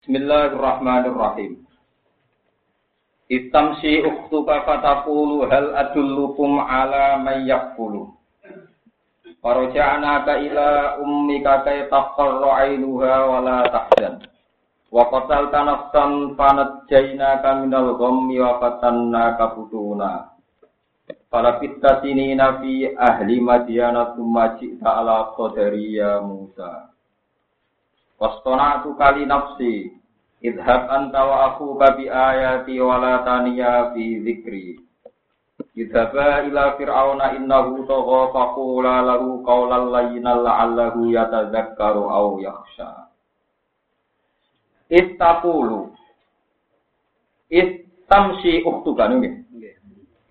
Bismillahirrahmanirrahim. Istamsi ukhtuka fataqulu hal adullukum ala may yakfulu. Faraja'naka ila ummika kay taqarra 'ainuha wa la tahzan. Wa qatalta nafsan fanajjaynaka minal ghammi wa fatannaka futuna. Fala fittasinina fi ahli madyana thumma ji'ta ala qadari ya Musa. Wastona'tu kali nafsi. Idhab anta wa akhuka bi ayati wa la taniya fi dzikri Idhaba ila fir'auna innahu tagha faqula lahu qawlan layyinan la'allahu yatadzakkaru aw yakhsha. Ittaqulu. Istamsi uktuka nggih.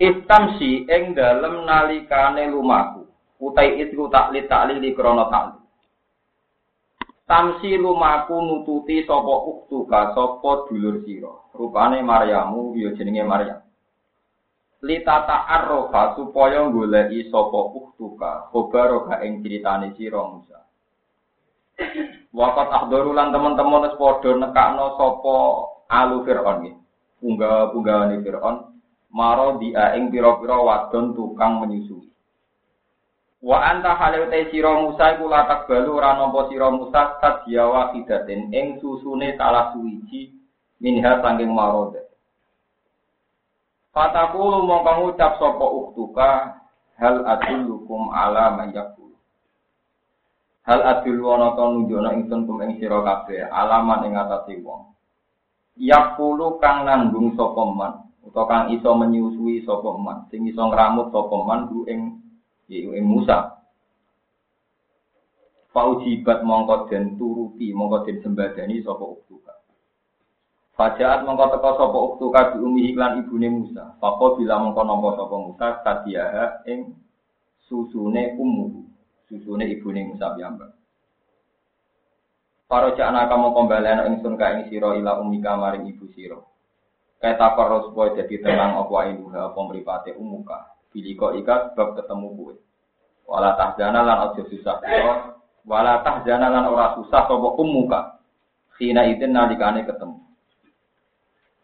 Istamsi ing dalem nalikane lumaku. Utai itu tak li taklili krana ta'li Tamsi lumaku nututi sapa uktuka sapa dulur sira. Rupane Maryamu ya jenenge Maryam. Litata arrofa supaya goleki sapa uktuka khobaroga ing critane sira Musa. Wakat ahdaru lan teman-teman wis padha nekakno sapa alu Firaun iki. Unggah-unggahane Firaun maro dia ing pira-pira wadon tukang menyusui. Wa anta halil te sira Musa iku latak balu ora nampa sira Musa sadya wahidatin ing susune salah suwiji minha sanging marode. Fataku mongko ngucap sapa uktuka hal adullukum ala mayakul. Hal adul wana to nunjukna ingsun kum ing sira kabeh alaman ing atase wong. Yakulu kang nanggung sapa man utawa kang iso menyusui sapa man sing iso ngramut sapa man ing yaitu Musa. Faujibat mongko den turuti mongko den sembadani sapa uktuka. Fajaat mongko teka sapa uktuka di umi iklan ibune Musa. Papa bila mongko nampa sapa Musa kadiaha ing susune ummu. Susune ibune Musa piyambak. Para jana kamu kembalian ingsun ka ing sira ila umika maring ibu sira. Kaya takor supaya jadi tenang apa inuha apa mripate umuka. Biliko ika sebab ketemu kue. Wala tahzana lan ojo susah sira. Wala tahzana lan ora susah sapa ummuka. Sina itin nalikane ketemu.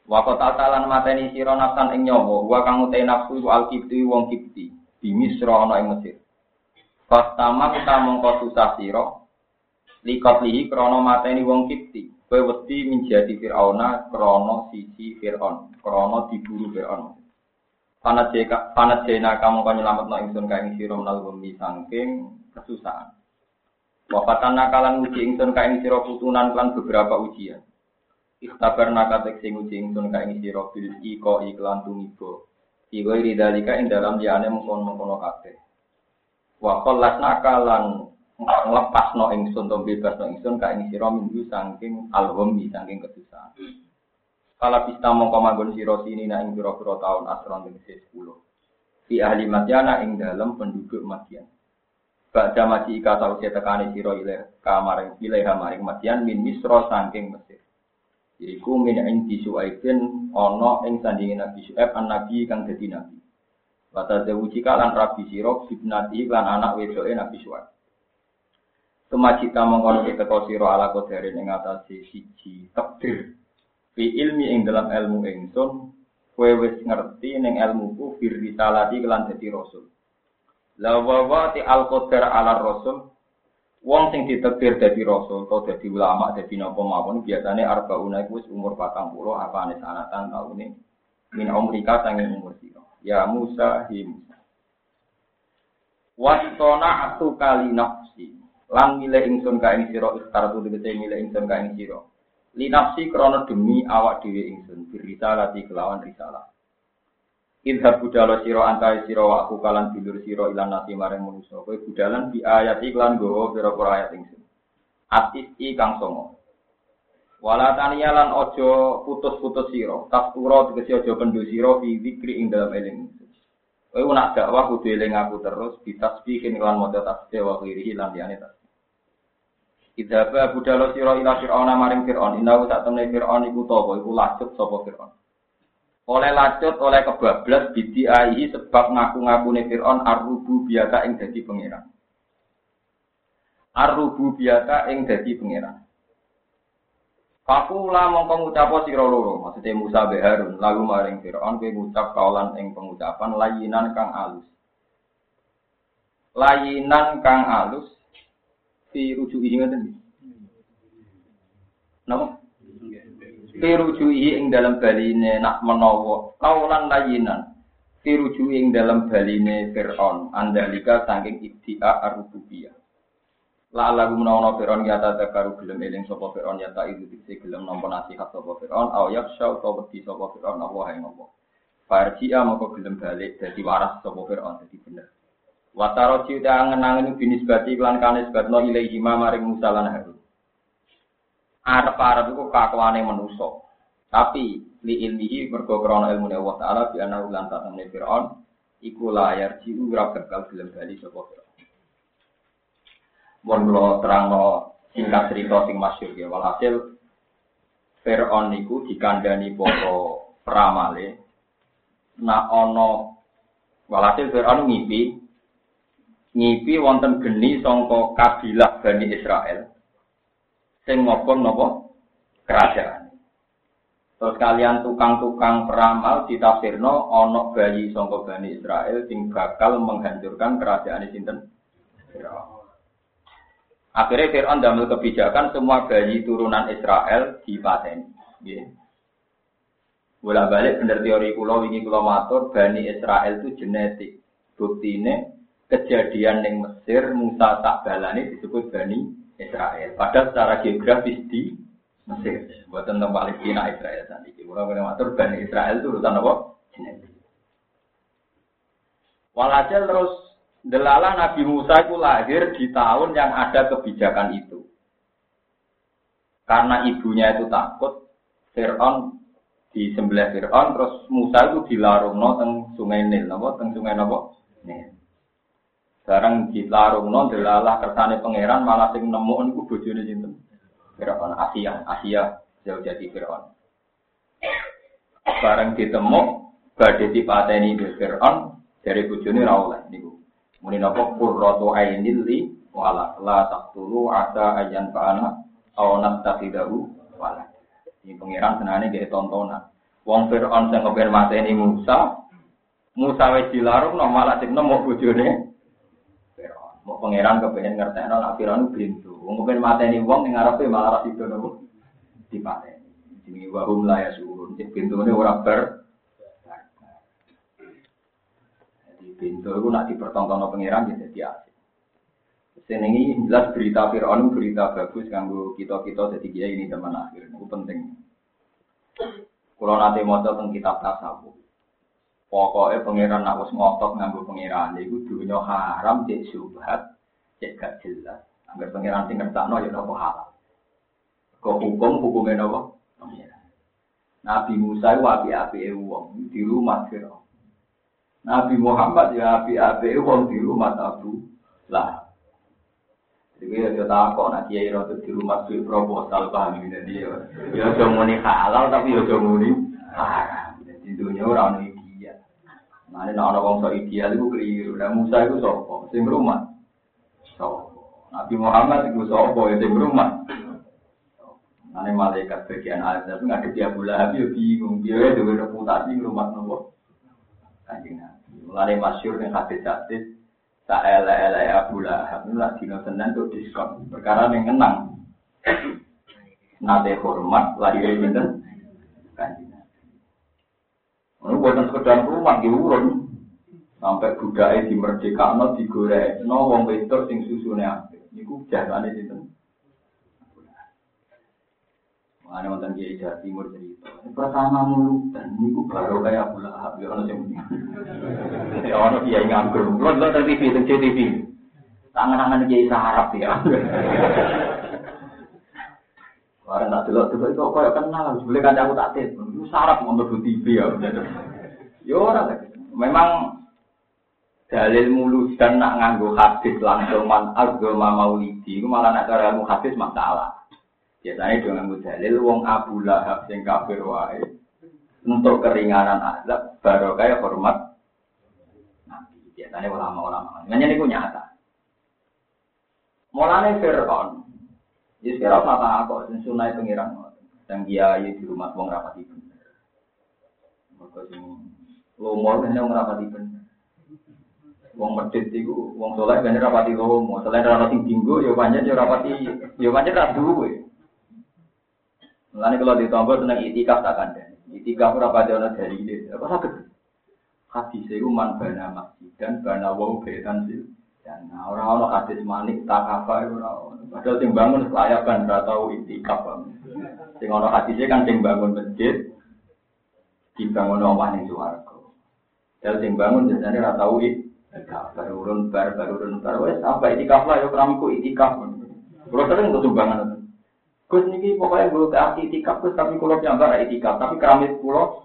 Wa qatatalan mateni sira nafsan ing nyawa, wa kang utai nafsu iku alkipti wong kipti, di Misra ana ing Mesir. Fastama kita mongko susah sira, likot lihi krono mateni wong kipti. Kowe wedi menjadi Fir'auna krono sisi Fir'aun, krono diburu Fir'aun. Panat jeka panat jena kamu kan nyelamat no ingsun kain siro menal bumi sangking kesusahan. Wafatan nakalan uji ingsun kain siro putunan klan beberapa ujian. Ikhtabar nakatek sing uji ingsun kain siro bil iko iklan tumibo. Iwo ridalika ing dalam liane mengkon mengkono kate. Wakolas nakalan nglepas no ingsun to bebas no ingsun kain siro minggu sangking alhumi sangking kesusahan. Kala pista mongko manggon sira sini na ing pira-pira taun asron tegese 10. Di ahli Madyana ing dalam penduduk Madyan. Ba'da maji ika sausi tekani sira ile kamaring ile maring Madyan min Misra saking Mesir. Iku min ing disuaibin ana ing sandinge Nabi Syuaib an nabi kang dadi nabi. Wata zawuji kalan rabi sira bibnati lan anak wedoke Nabi Syuaib. Kemacita mongkono keteko sira ala kodere ing atase siji takdir fi ilmi ing dalam ilmu ingsun kowe wis ngerti ning ilmuku fir risalati kelan dadi rasul. La wa ti al qadar ala rasul wong sing ditekdir dadi rasul atau dadi ulama dadi napa mawon biasane arbauna iku wis umur 40 apa ane sanatan taune min umrika sanging umur sira. Ya Musa hi Musa. Wastona atu kali nafsi lan milih ingsun ka ing sira ikhtar tu tegese milih ingsun ka sira linafsi krono demi awak dhewe ingsun birisalati kelawan risalah Idhab budalo siro antai siro wakku kalan dulur siro ilan nasi maring manusia. Kowe budalan di ayat iklan gowo pira pira ayat ingsun. Atis i kang songo. Walatania lan ojo putus-putus siro. Tas turo tegesi ojo pendu siro fi zikri ing dalam eling ingsun. Kowe nak dakwah kudu eling aku terus ditasbihin kelan modal tasbih wa khirihi lan liyane tasbih. Idhaba budalo sira ila Fir'aun maring Fir'aun innahu sak temne Fir'aun iku topo iku lacut sapa Fir'aun. Oleh lacut oleh kebablas bidi aihi sebab ngaku-ngakune Fir'aun arrubu biasa ing dadi pangeran. Arrubu biasa ing dadi pangeran. Fakula mongko ngucap sira loro, maksudnya Musa be Harun, lalu maring Firaun kowe kaulan ing pengucapan layinan kang alus. Layinan kang alus fi rujuki ngoten. Napa? Fi rujuki ing dalam baline nak menawa kaulan layinan. Fi rujuki ing dalam baline Firaun andalika saking ibtia ar-rububiyah. La lagu menawa Fir'aun ya ta takaru gelem eling sapa Fir'aun ya ta itu diksi gelem nampa nasihat sapa Fir'aun au yaksha utawa wedi sapa Fir'aun Allah ing Allah. Farji'a moko gelem balik dadi waras sapa Fir'aun dadi bener. Wataro ciuta angen-angen binisbati lan kane sebabno ilaihi maring Musa lan Harun. Arep-arep iku kakuane manusa. Tapi li ilmihi mergo ilmu Allah taala bi ana ulan tatemne Fir'aun iku layar jiu ora bakal gelem bali sapa Fir'aun. Mohon lo terang lo singkat cerita sing masyur ya. Walhasil Fir'aun niku dikandani popo pramale. Nah ono walhasil Fir'aun ngipi ngipi wonten geni songko kabilah Bani Israel sing ngobong nopo kerajaan. Terus kalian tukang-tukang peramal ditafsirno ono bayi songko Bani Israel sing bakal menghancurkan kerajaan sinten. Akhirnya Fir'aun damel kebijakan semua bayi turunan Israel dipateni. Yeah. Bola balik bener teori kulo ini kulo matur Bani Israel itu genetik. Bukti ini kejadian yang Mesir Musa tak balani disebut Bani Israel. Padahal secara geografis di Mesir. Buat tentang Palestina Israel tadi. Kulo kulo matur Bani Israel itu urusan apa? Genetik. Walhasil terus Delala Nabi Musa itu lahir di tahun yang ada kebijakan itu. Karena ibunya itu takut, Fir'aun di sebelah Fir'aun, terus Musa itu dilarung no teng sungai Nil, nopo teng sungai nopo Nil. Sekarang dilarung no delala kersane pangeran malah sing nemu niku bojone sinten? Fir'aun Asia, Asia jauh jadi Fir'aun. Barang ditemu badhe dipateni Fir'aun dari bojone ra oleh niku. Muni napa qurratu ainil li wala la taqtulu asa ayan fa'ana aw nastaqidahu wala. Ini pengiran senane nggih tontonan. Wong Fir'aun sing ngepen mateni Musa, Musa wis dilarung no malah sing nemu bojone. Mau pangeran kepengen ngertekno nek Fir'aun bintu. Wong kepen mateni wong ning ngarepe malah ra sido nopo dipateni. Jenenge wa hum la yasurun. Cek bintune ora ber Pintu itu nak dipertonton pengiran ya jadi asik. Senengi jelas berita Fir'aun berita bagus kanggo kita-kita jadi dia ini teman akhir. Itu penting. Kalau nanti mau tentang kitab tasawuf, pokoknya pengiran nak wis ngotot nganggo pengiran itu dunia haram cek subhat cek gak jelas. Agar pengiran sing ngertakno ya nopo halal. Kok hukum hukumnya nopo? Nabi Musa itu api-api wong di rumah Fir'aun. Nabi Muhammad ya api-api wong di rumah Abu lah. Jadi ya tak kok nak kiai rotu di rumah suwi proposal paham ini dia. Ya cuma muni halal tapi ya cuma muni haram. Jadi dunia orang ideal. Mana nak orang wong so ideal itu keliru. Dan Musa itu sopo, sing rumah. Sopo. Nabi Muhammad itu sopo, ya sing rumah. Mana malaikat bagian azab nggak dia pula habis bingung dia itu reputasi rumah nopo. Kanjeng Mulane masyhur ning hadis-hadis tak ele-ele Abu Lahab itu lagi dino Senin tuh diskon. Perkara ning kenang. Nate hormat lahir pinten? Kanjeng Ini buatan sekedar rumah diurun sampai budaya di merdeka no digoreng no wong wedok sing susune apik niku jasane sinten Mana wonten kiai Jawa Timur cerita. Pertama mulu dan niku baru kayak Abu Lahab ya ono sing Ya ono kiai nganggur. Kulo nonton TV teng TV. Tangan-tangan kiai sarap ya. Orang tak delok itu kok kenal, boleh kan aku tak tet. Itu sarap untuk TV ya. Ya ora Memang dalil mulus dan nak nganggo hadis langsung man agama maulidi itu malah nak cara ilmu hadis masalah. Biasanya dengan dalil wong Abu Lahab sing kafir wae untuk keringanan azab baru kayak hormat Nabi. Biasanya ulama-ulama. Nanya ini nyata. Mulane Fir'aun, jadi sekarang mata aku, sunai pengiran. yang kiai di rumah wong rapati bener. Mereka sing lomo kan yang rapati bener. Wong medit iku wong soleh kan rapati lomo. Selain ora sing dinggo ya pancen ya rapati ya pancen ra duwe. Mulane kalau ditombo seneng itikaf tak kandhani. Itikaf ora pati ana dalile. Apa saged? Hadis iku man bana masjid dan bana wong betan sih. Dan orang-orang hadis manik tak apa ora Padahal sing bangun kelayakan ora tau itikaf. Sing ana hadisnya kan sing bangun masjid dibangun omah ning swarga. Dan sing bangun biasanya ora tau itikaf. Baru urun bar baru urun bar wis apa itikaf lah yo kramiku itikaf. Kulo sering tuh sumbangan. Gus niki pokoknya gue ke itikaf Gus tapi kulo nyambar itikaf tapi keramik kulo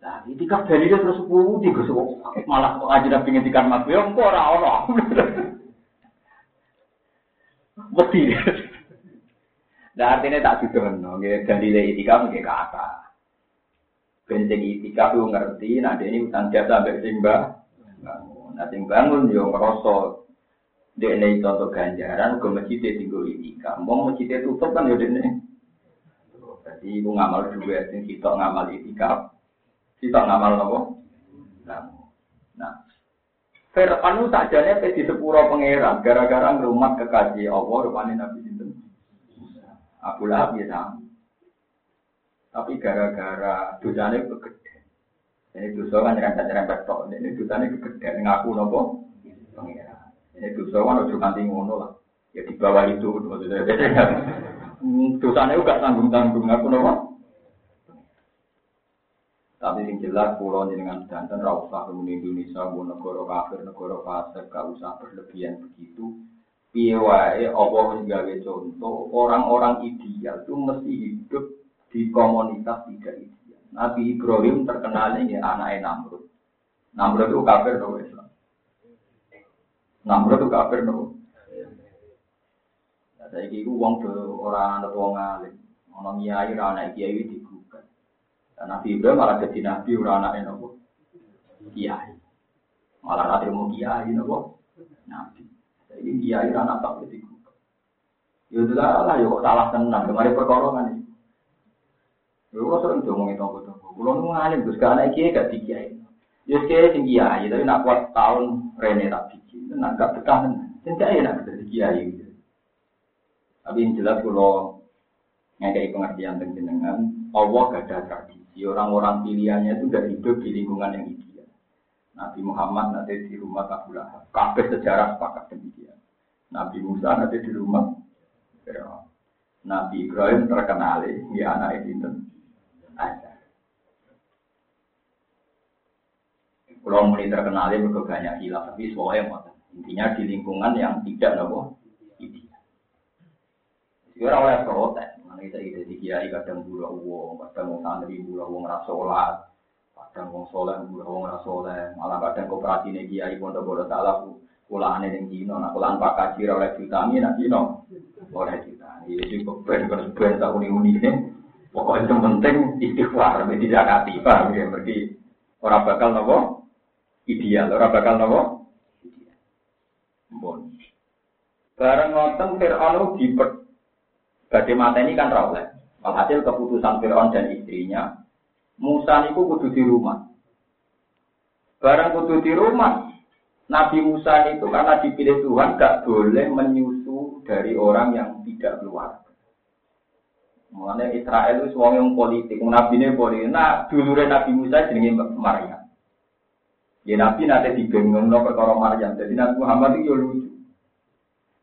Nah, itikaf dari dia terus sepuluh tiga malah aja udah pengen tikan mas ya empor orang orang. Beti. Nah artinya tak sudah no, dari dia itikaf nggak kata. Benteng itikaf lu ngerti, nah ini utang jasa sampai simba. Nah sing bangun yo ngerosot dia ini contoh ganjaran, ke masjid tinggal itikaf. Mau masjid tutup kan ya dene. Jadi ibu ngamal dua, sing kita ngamal itikaf, kita ngamal nopo. Nah, Fir'aun sajane pe di sepuro pangeran gara-gara ngrumat kekasih Allah rupane Nabi sinten. Abu Lahab ya. Tapi gara-gara dosane kegede. Ini dosa kan nyerempet-nyerempet tok. Ini dosane kegede ngaku nopo pangeran. Ini dosa kan ojo kanthi ngono lah. Ya di bawah itu maksudnya. Dosane gak tanggung-tanggung ngaku nopo. Tapi yang jelas pulau dengan danten ra usah kemudian Indonesia bu negara kafir, negara fasik, gak usah berlebihan begitu. Piye wae Allah gawe contoh orang-orang ideal itu mesti hidup di komunitas tidak ideal. Nabi Ibrahim terkenal ini anaknya Namrud. Namrud itu kafir dong Islam. Namrud itu kafir dong. Saya kira uang tuh orang atau wong alim, orang kiai, anak kiai di Nabi Ibrahim malah jadi nabi ora anake nopo? Kiai. Malah nanti mau kiai nopo? Nabi. Jadi kiai ora anak tak Ya udah lah, ya kok salah tenang. Kemarin perkara kan ini. Ya kok sering ngomongin tonggo-tonggo. Kulo nu ngalim terus kan anak gak dikiai. Ya kiai sing kiai, tapi nak kuat tahun rene tak biji. Nak gak betah tenan. Sing kiai nak jadi kiai. Tapi yang jelas kulo ngekei pengertian tentang Allah gak ada tradisi. Jadi orang-orang pilihannya itu tidak hidup di lingkungan yang ideal. Nabi Muhammad nanti di rumah Abu Lahab. Kabeh sejarah sepakat demikian. Nabi Musa nanti di rumah. Nabi Ibrahim terkenal ya anak itu ada. Kalau mulai terkenal itu banyak hilaf, tapi semuanya Intinya di lingkungan yang tidak nopo ideal. Jadi orang oleh protes. Kita ide di kiai kadang gula uang, kadang wong santri gula uang rasolat, kadang wong soleh gula uang rasoleh, malah kadang koperasi nih kiai pondok bodoh salah kulaan yang Cina, nah kulaan pak kaji oleh jutani nak Cina, oleh jutani. Jadi ben ben tak uni uni ini, pokoknya yang penting istighfar, tidak zakati, paham ya? Berarti orang bakal nopo ideal, orang bakal nopo ideal. Bon. Bareng ngoten Fir'aun diper Badai mata ini kan rawleh. Alhasil keputusan Fir'aun dan istrinya, Musa itu kudu di rumah. Barang kudu di rumah, Nabi Musa itu karena dipilih Tuhan gak boleh menyusu dari orang yang tidak keluar. Mengenai Israel itu suami yang politik, Nabi ini politik. Nah, dulu Nabi Musa jenenge Maryam. Ya Nabi nanti dibengong no perkara Maryam. Jadi Nabi Muhammad itu ya lucu.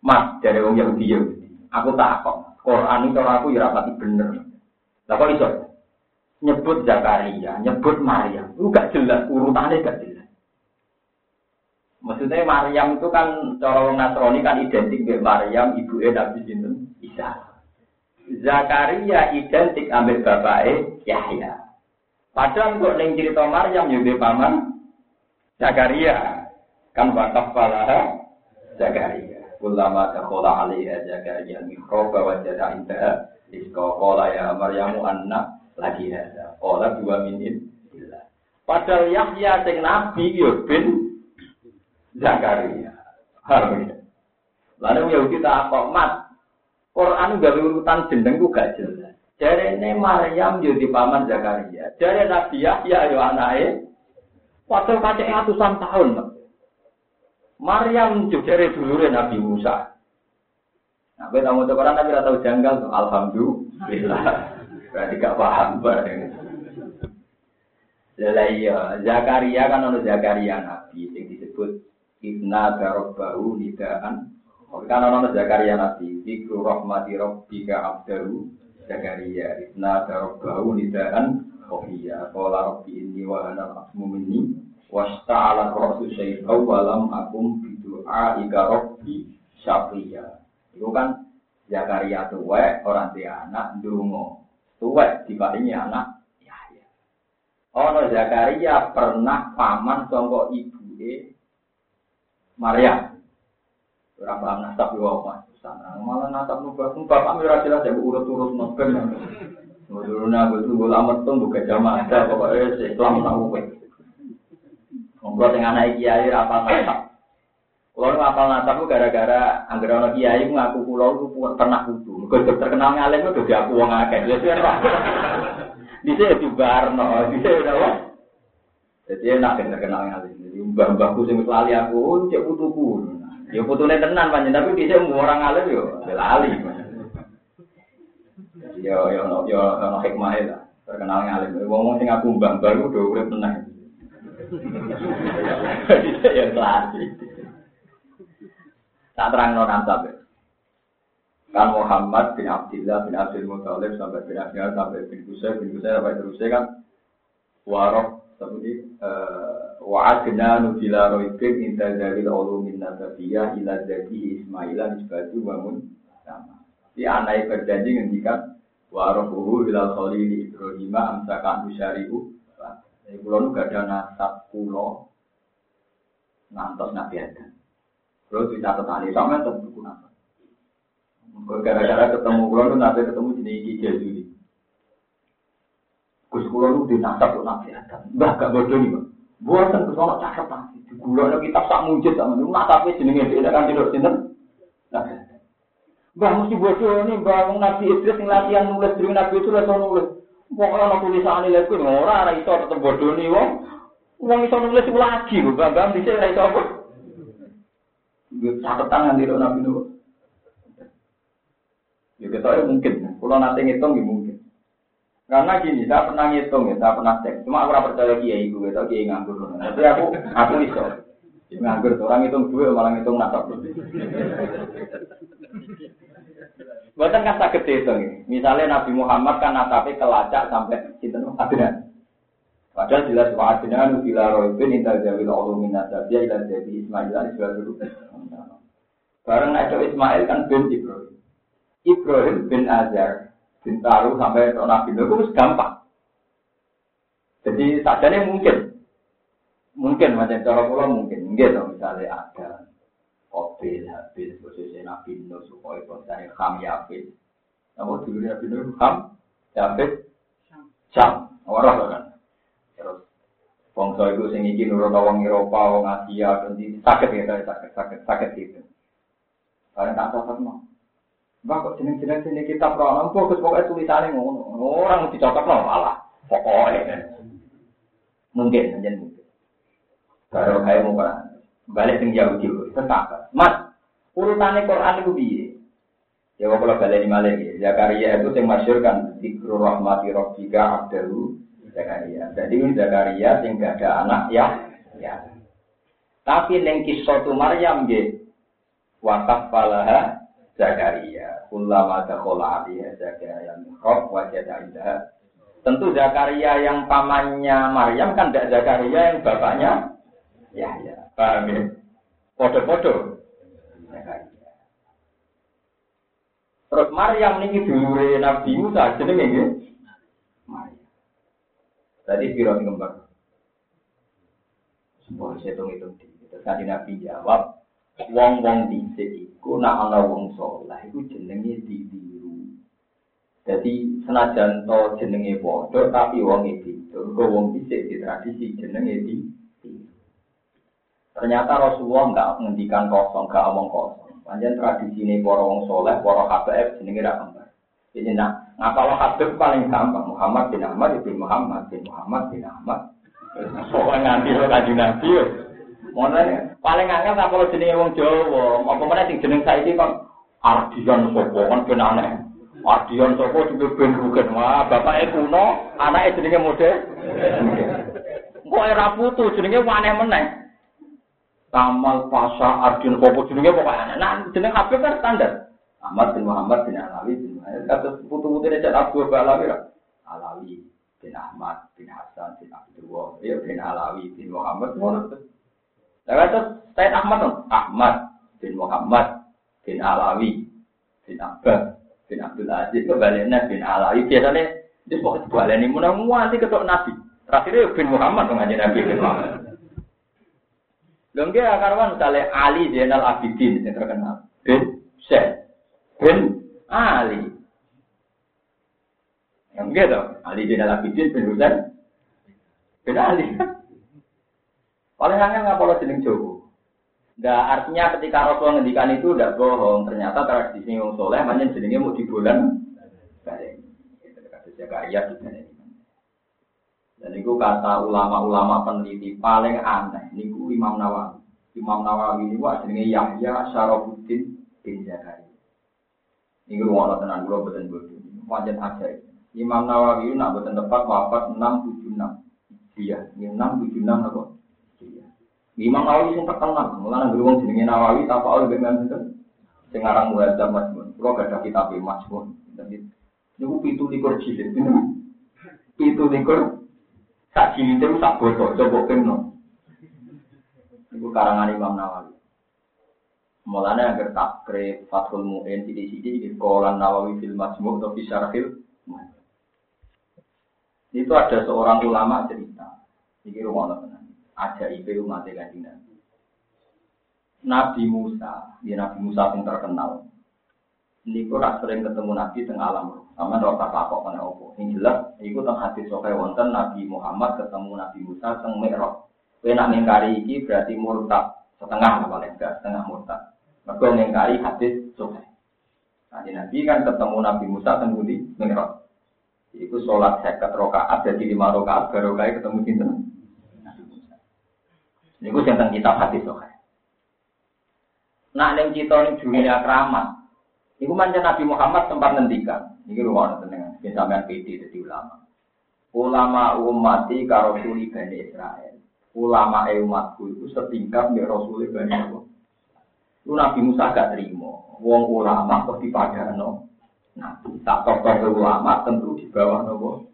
Mas dari orang Yahudi Yahudi. Aku takut. Quran itu aku ya rapati bener. Lah kok iso? Nyebut Zakaria, nyebut Maryam. Itu gak jelas, urutannya gak jelas. Maksudnya Maryam itu kan cara Nasrani kan identik dengan Maryam, ibu Nabi Sinten Isa. Zakaria identik ambil bapaknya Yahya. Padahal kok neng cerita Maryam juga paman Zakaria. Kan wakaf palaha Zakaria. Kulama takhola alaiha Zakaria mihrab wa jada indaha Rizqa qala ya Maryamu anna lagi ada. Qala dua minit Padahal Yahya sing nabi yo bin Zakaria. Harusnya. Lalu Yahudi tak kok mat. Quran gawe urutan jeneng ku gak jelas. Jarene Maryam yo di paman Zakaria. Jare Nabi Yahya yo anake. Waktu kacek ratusan tahun. Maryam dari dulure Nabi Musa. Nah, kita mau Quran tapi tahu janggal tuh. Alhamdulillah. Berarti gak paham bareng. Lah iya, Zakaria kan ono Zakaria Nabi yang disebut Ibna Darabbahu Nidaan. Kan ono Zakaria Nabi, Zikru Rahmati Rabbika Abdahu Zakaria Ibna Darabbahu Nidaan Kohiya Kola Rabbi Inni wa Ana Asmu Minni Wasta'ala Rasu Syaitau Walam Akum Bidu'a Ika Rabbi Syafiya Itu kan Zakaria tuwek, orang tua anak, dungo. Tuwek, dibandingnya anak, Ono Zakaria pernah paman songko ibu e Maria. Orang paham nasab yo mas. Sana malah nasab nu bapak bapak ora jelas ya urut urut nopen. Nuruna betul gue lama tuh buka jamaah pokoknya Islam tahu gue. Ngobrol dengan anak kiai apa nasab. Kalau nu apal nasab gara-gara anggere ana kiai ngaku kula itu pernah kudu. Mergo terkenal ngalim itu aku wong akeh. Ya bisa di Barno, bisa udah wah. Jadi enak yang terkenal ngalim. Jadi mbah-mbahku sing lali aku, cek putuku. Ya putune tenan panjang, tapi bisa orang ngalim yo lali. Yo yo yo yo no hikmah lah. Terkenal ngalim. Wong sing aku mbah-mbah ku udah urip tenang. Bisa ya lali. Tak terang non ansab. Kan Muhammad bin Abdullah bin Abdul Muthalib sampai bin Abdullah sampai bin Qusay bin Qusay sampai terusnya kan waroh seperti uh, wa'adna nubila roibin inta zawil ulumin nasabiyah ila jadi Ismaila nisbatu bangun sama. Si anai berjanji ngendikan warohuhu ila khalili Ibrahim amsakan usyari'u Jadi nu gak ada nasab pulau nantos Nabi Adam. Pulau bisa tetani sama tetap buku nasab. Gara-gara ketemu kulo nanti ketemu jenis Ki Jazuli. Gus kulo nu dinasab kok nabi Adam. Mbah gak bodoh nih, Bang. Buatan ke sana cakep nanti. Di kulo ada kitab sak mujid sama nu nasabnya jenenge dia kan tidak sinten. Nabi Adam. Mbah mesti bodoh nih, Mbah Nabi Idris yang latihan nulis dari Nabi itu lah nulis. Pokoknya ana tulisan ini lagi ora ora iso tetep bodoh nih wong. Wong iso nulis lagi lho, Mbah Mbah bisa ora iso apa. Gue catatan nanti Nabi Nuh. Ya kita mungkin. Kalau nanti ngitung ya mungkin. Karena gini, saya pernah ngitung ya, saya pernah cek. Cuma aku percaya kiai gue, kita kiai nganggur. Tapi aku, aku iso. Nganggur, orang ngitung dua malah ngitung nasab. Buatan kan sakit itu. Misalnya Nabi Muhammad kan nasabnya kelacak sampai cinta Adnan. Padahal jelas wa Adnan bila roibin inta jawil ulumin nasabnya ila jadi Ismail dulu. Bareng ada Ismail kan bin Ibrahim. Ibrahim bin Azar bin Taruh sampai Nabi Nuh itu gampang. Jadi sajane mungkin, mungkin macam cara pulau mungkin, dong misalnya ada Obil habis posisi Nabi Nuh supaya konsen Ham Yafid. Namun dulu Nabi Nuh Ham Yafid Jam orang kan. Terus Bangsa itu sing iki nurut wong Eropa, wong Asia, dan sakit ya, sakit, sakit, sakit itu. Kalian tak tahu sama. Mbak kok jeneng-jeneng sini kita prono, fokus pokoknya tulisannya ngono. Orang mesti cocok no malah. Pokoknya. Mungkin, aja mungkin. Kalau kayak mau balik tinggi jauh jauh, tetap. Mas, urutannya Quran itu biye. Ya kalau balik di Malaysia, ya. Zakaria itu yang masyur kan Zikru rahmati robbika abdahu Zakaria. Jadi ini Zakaria yang gak ada anak ya. ya. Tapi neng kisah Maryam gitu. Wakaf palaha Zakaria. Ulama dakhala alaiha Zakaria mihrab wajada indah. Tentu Zakaria yang pamannya Maryam kan tidak Zakaria yang bapaknya ya ya. Paham ya? Podo-podo. Terus Maryam ini dulure Nabi Musa jenenge nggih. Maryam. Tadi biro kembar. Semua saya hitung-hitung. Terus Nabi jawab, wong-wong dhisik iku nak ana wong saleh iku jenenge ditiru. Jadi senajan to jenenge padha tapi wong iki beda. wong dhisik di tradisi jenenge di Ternyata Rasulullah enggak ngendikan kosong, enggak omong kosong. Panjang tradisi ini para wong soleh, para habaib jenenge ra kembar. Jadi nak ngapal habib paling gampang Muhammad bin Ahmad bin Muhammad bin Muhammad bin Ahmad. Soalnya nganti lo kaji nabi yo. Mana paling angel ngapal jenenge wong Jawa, apa mana sing jeneng saiki kan Ardian sopo kan ben aneh. Ardian sopo juga ben bukan wah bapaknya kuno, anaknya jenenge mode. Kok era putu jenenge aneh meneh. Kamal Pasha Ardian sopo jenenge pokoknya. Nah jeneng Habib kan standar. Ahmad bin Muhammad bin Alawi bin Muhammad. Kata putu-putu ini cek Abu Alawi Alawi bin Ahmad bin Hasan bin Abdullah. Ya bin Alawi bin Muhammad. Lalu terus Said Ahmad Ahmad bin Muhammad bin Alawi bin Abbas bin Abdul Aziz kebaliknya bin Alawi biasanya itu pokoknya balik ini mudah nanti ketok Nabi terakhirnya bin Muhammad mengaji Nabi bin Muhammad Lengke akarwan misalnya Ali Zainal Abidin yang terkenal. Bin Syekh. Bin Ali. Yang gitu Ali Zainal Abidin bin Husain bin Ali. Paling angel nggak kalau jeneng Jowo Nah, artinya ketika Rasul ngendikan itu tidak bohong. Ternyata tradisi yang soleh, manjen jenenge mau di bulan balik. Itu kata jaga ayat Dan itu kata ulama-ulama peneliti paling aneh. Ini Imam Nawawi. Imam Nawawi ini wah jenenge Yahya Syarafuddin bin Zakaria. Ini gue mau tenan gue betul betul. Wajan aja. Imam Nawawi ini nak betul tepat wafat enam tujuh enam. Iya, enam tujuh enam apa? Imam Nawawi yang terkenal, mulai nggak wong jenenge Nawawi, tanpa oleh dengan sekarang mulai ada Masmun, kalau gak ada kitab Masmun, jadi itu pitu likur jilid, pitu likur sak jilid itu sak botol, coba kenal. Itu karangan Imam Nawawi. Mulanya agar takrib Fathul Mu'in di sini di sekolah Nawawi fil Majmu' atau Fisarfil Itu ada seorang ulama cerita. Ini rumah tenang ajaib umat kanjeng Nabi. Nabi Musa, ya Nabi Musa yang terkenal. Ini kok sering ketemu Nabi tengah alam. Sama rasa takok kena opo. Ini jelas, itu tentang hati sokai wonten Nabi Muhammad ketemu Nabi Musa teng Mi'raj. Kowe nak mengkari iki berarti murtad setengah paling enggak setengah murtad. Mergo mengkari hadis sokai. Nanti Nabi kan ketemu Nabi Musa teng di Mi'raj. Iku sholat seket rokaat jadi lima rokaat baru kayak ketemu sinten. Ini gue tentang kitab hadis kan. Nah, yang kita ini dunia keramat. Ini mancan Nabi Muhammad sempat ngendikan. Ini rumah dengan sampean PD jadi ulama. Ulama umati karo suli bani Israel. Ulama umatku itu setingkat dengan Rasul bani Israel. Itu Nabi Musa gak terima. Wong ulama kok dipadano. Nah, tak tokoh ulama tentu di bawah nopo.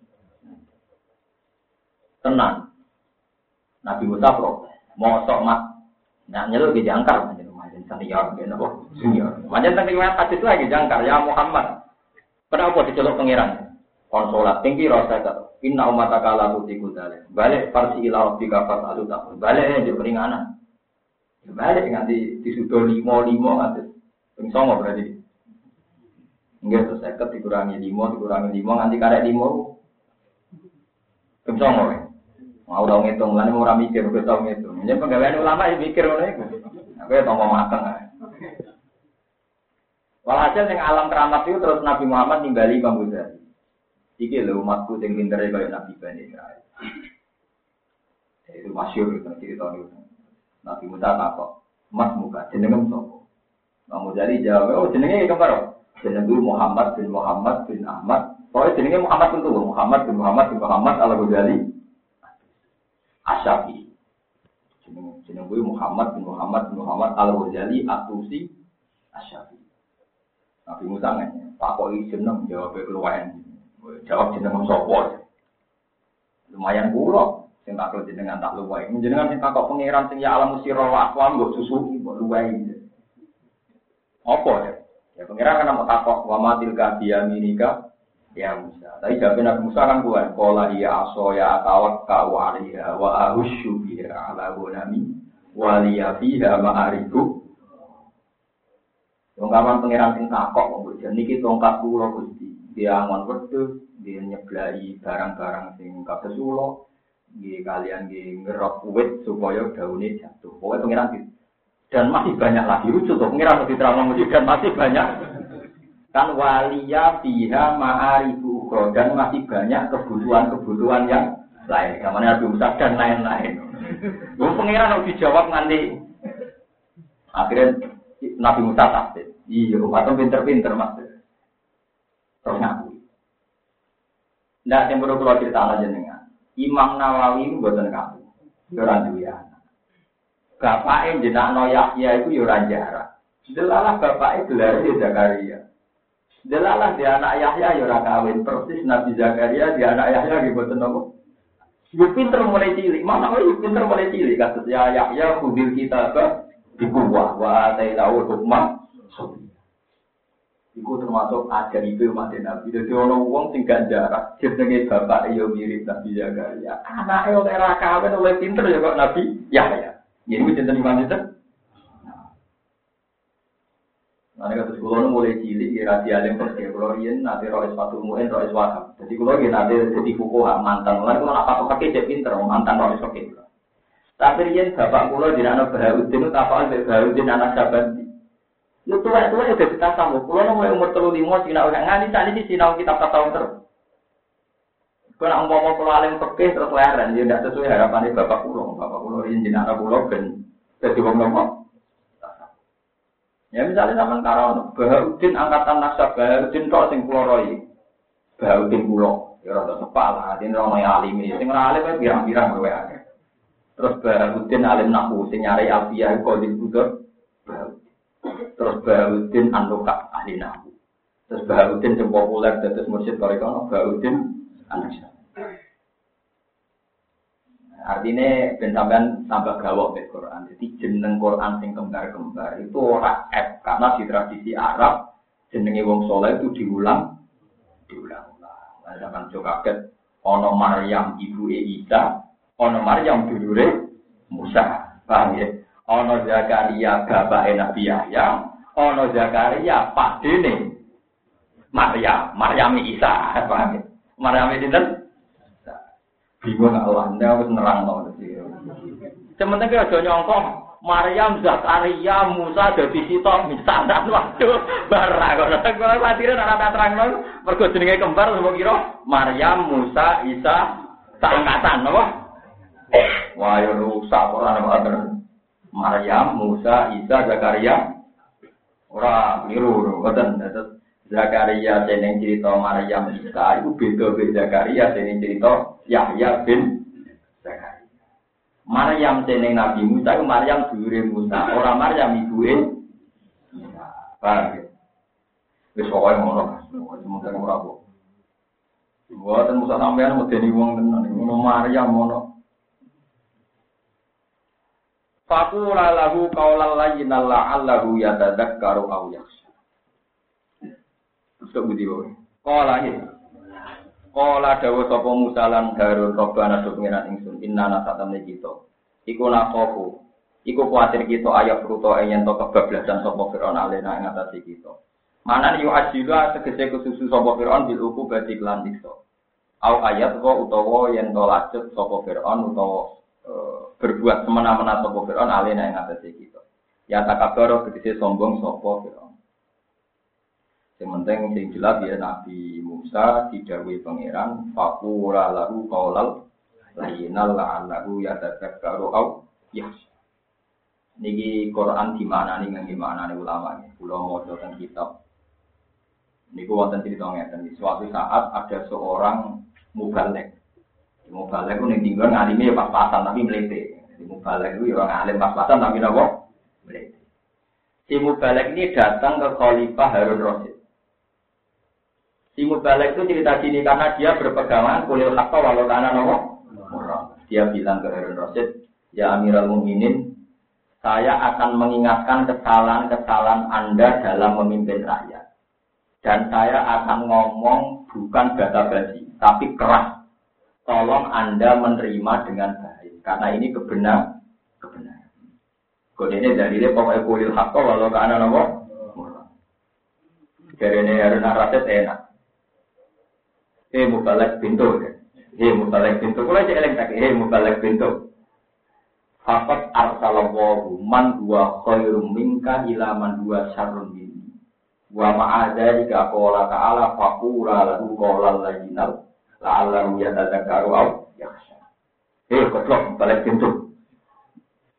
Tenang. Nabi Musa protes mosok mat nah nyelu di jangkar macam macam senior gitu kok senior. Macam tentang riwayat hadis itu lagi jangkar ya Muhammad. Kenapa diceluk pangeran? Konsolat tinggi rasa kata inna umat akala tuti kudale balik parsi tiga pas alu tak balik ya jadi keringanan balik nganti disudo limo limo nganti. Ping songo berarti. Enggak tuh saya dikurangi limo dikurangi limo nganti karek limo ping songo ya Mau dong ngitung, lalu mau mikir, gue tau ngitung. Jadi pegawai ulama ya mikir ngono itu. Aku ya tau mateng. Walhasil yang alam keramat itu terus Nabi Muhammad nimbali Imam Ghazali. Iki lho umatku sing pintere kaya Nabi Bani. Itu masyur itu cerita itu. Nabi Musa takok, Mas muka jenenge sapa? Imam Ghazali jawab, oh jenenge kembar. Jenenge Muhammad bin Muhammad bin Ahmad. Pokoknya jenenge Muhammad tentu Muhammad bin Muhammad bin Muhammad al Ghazali. Asyafi. Jeneng gue Muhammad bin Muhammad bin Muhammad Al Ghazali Atusi Asyafi. Nabi Musa kok ini jeneng jawab keluaran. Jawab jeneng sopo. Lumayan pulau. Sing tak jenengan tak luwai. Jenengan sing takok pangeran sing ya alam musiro wa akwam mbok susu mbok luwai. Apa ya? Ya pangeran kan mau takok wa matil ka minika ya Musa. Tapi jawabnya Nabi Musa kan bukan pola iya aso ya atawak kau wa ahusyu biha ala gunami waliya fiha ma'ariku. Tongkaman pangeran sing takok kok jadi niki tongkat kula Gusti. Dia angon wedhus, dia nyeblai barang-barang sing kados kula. Nggih kalian nggih ngerok wit supaya daune jatuh. Pokoke pangeran Dan masih banyak lagi lucu tuh. Pengiran lebih terang dan masih banyak. Kan walia fiha ma'arifu dan masih banyak kebutuhan-kebutuhan yang lain. Namanya Nabi Musa dan lain-lain. Gue pengiran harus dijawab nanti. Akhirnya Nabi Musa takdir. Iya, atau pinter-pinter mas. Terus ngaku. Nah, yang perlu kalau cerita aja dengan Imam Nawawi itu buatan kamu. Yoran duya. Bapaknya jenak no Yahya itu yoran jarak. Delalah bapaknya gelar di Zakaria. Delalah dia anak Yahya yoran kawin. Persis Nabi Zakaria dia anak Yahya gitu buatan. Gue pinter mulai cilik. Mana gue pinter mulai cilik. Kata ya Yahya kudil kita ke di kuwah. Wa tahu hukmah. Iku termasuk ajar itu mati Nabi. Jadi orang uang tinggal jarak. Jenenge bapak iyo mirip Nabi Zakaria. Anak iyo era kawin oleh pinter ya kok Nabi. Ya ya. Ini gue cinta ini kata sekolah mulai cilik, ya rasi alim pergi. Kalau rian nanti roh sepatu muin, roh wahab. Jadi kalau dia nanti jadi fukuha mantan. Lalu kalau apa pakai dia pinter, mantan roh pakai. Tapi rian bapak kulo di anak Bahaudin, apa aja Bahaudin anak sahabat Lu tua tua udah kita tahu. Kalau mulai umur terlalu lima, cina orang nganti tadi di sinau kita tahun terus. Kau nak mau pulau alim pekeh terus leren, dia tidak sesuai harapan bapak pulau. Bapak pulau ini jinak pulau kan jadi wong nopo. Ya misalnya zaman karo Baharudin angkatan nasab Baharudin kok sing pulau roy. Baharudin pulau. Ya rada sepak lah, ini rono alim ini. Sing alim kan pirang-pirang kowe akeh. Terus Baharudin alim nahu sing nyari alfiyah kok di Baharudin. Terus Bahauddin Anuka ahli nahu. Terus Bahauddin yang populer terus mursyid Torikono Bahauddin anak Artinya ben sampean tambah gawok Quran. Jadi jeneng Quran sing kembar-kembar itu ora F karena di tradisi Arab jenenge wong soleh itu diulang diulang-ulang. Nah, zaman juga kaget ono Maryam ibu Isa, ono Maryam dulure Musa. Paham ya? Ono Zakaria bapak Nabi Yahya, ono Zakaria dene Maryam, Maryam Isa, paham ya? Maryam dinten bingung Allah, ndak wis nerang to. Sementara kira aja nyongko Maryam Zakaria Musa dadi sitok misanan waduh barang kok kok latire ora tak terangno mergo jenenge kembar semua kira Maryam Musa Isa sangkatan napa Wah yo rusak ora ana Maryam, Musa, Isa, Zakaria. Ora keliru, ngoten. Zakaria jeneng cerita Maryam Isa itu beda beda Zakaria jeneng cerita Yahya bin Zakaria. Maryam jeneng Nabi Musa itu Maryam dulure Musa, ora Maryam ibuke Musa. Paham ya? Wis pokoke ngono. Semoga ora kok. Buatan Musa sampean medeni wong tenan. Ngono Maryam ngono. Fakula lahu kaulal layyinal la'allahu yatadzakkaru aw yakhsha. Terus budi wae. Kala ya. Kala dawa sapa Musa lan Harun robbana do pengiran ingsun inna nasatam kita. Iku nakofu. Iku kuatir kita ayat ruto yen to kebablasan sapa Firaun alena ing atase kita. Mana yu ajila tegese kesusu sapa Firaun bil uku badi lan dikso. Au ayat wa utawa yen to lacut sapa Firaun utawa Eh, berbuat semena-mena sopo Fir'aun alina yang atas kita. Ya takabaro ketika sombong sopo Fir'aun. Yang penting yang jelas ya Nabi Musa didawai pangeran fakura lahu kaulal layinal la'allahu yatadzakkaru au ya. Niki Quran di mana nih nggak gimana nih ulama nih. Pulau mau tentang kitab. Niku wonten cerita ngeten. Suatu saat ada seorang mubalek Mau balik itu nih tinggal ngalimnya ya pas-pasan tapi melete. Jadi mau balik itu ya orang alim pas-pasan tapi nopo melete. Si Mubalek ini datang ke Khalifah Harun Rasid. Si Mubalek itu cerita sini karena dia berpegangan kulil hakka walau tanah nopo. Dia bilang ke Harun Rasid, ya Amirul Mukminin, saya akan mengingatkan kesalahan-kesalahan Anda dalam memimpin rakyat. Dan saya akan ngomong bukan bata basi, tapi keras tolong Anda menerima dengan baik. Karena ini kebenar, kebenaran. Kode ini dari dia pokoknya kulil hakko walau nopo. Dari ini harus naraset enak. Eh mubalek pintu. Eh mubalek pintu. Kalau aja eleng tak. Eh mubalek pintu. Fakat arsalallahu man huwa khairum minka ila man huwa syarrun minni. Wa ma'adha jika qala ta'ala faqula lahu qawlan layyinal la'allahu yatadzakkaru aw yakhsha. Eh, goblok balik pintu.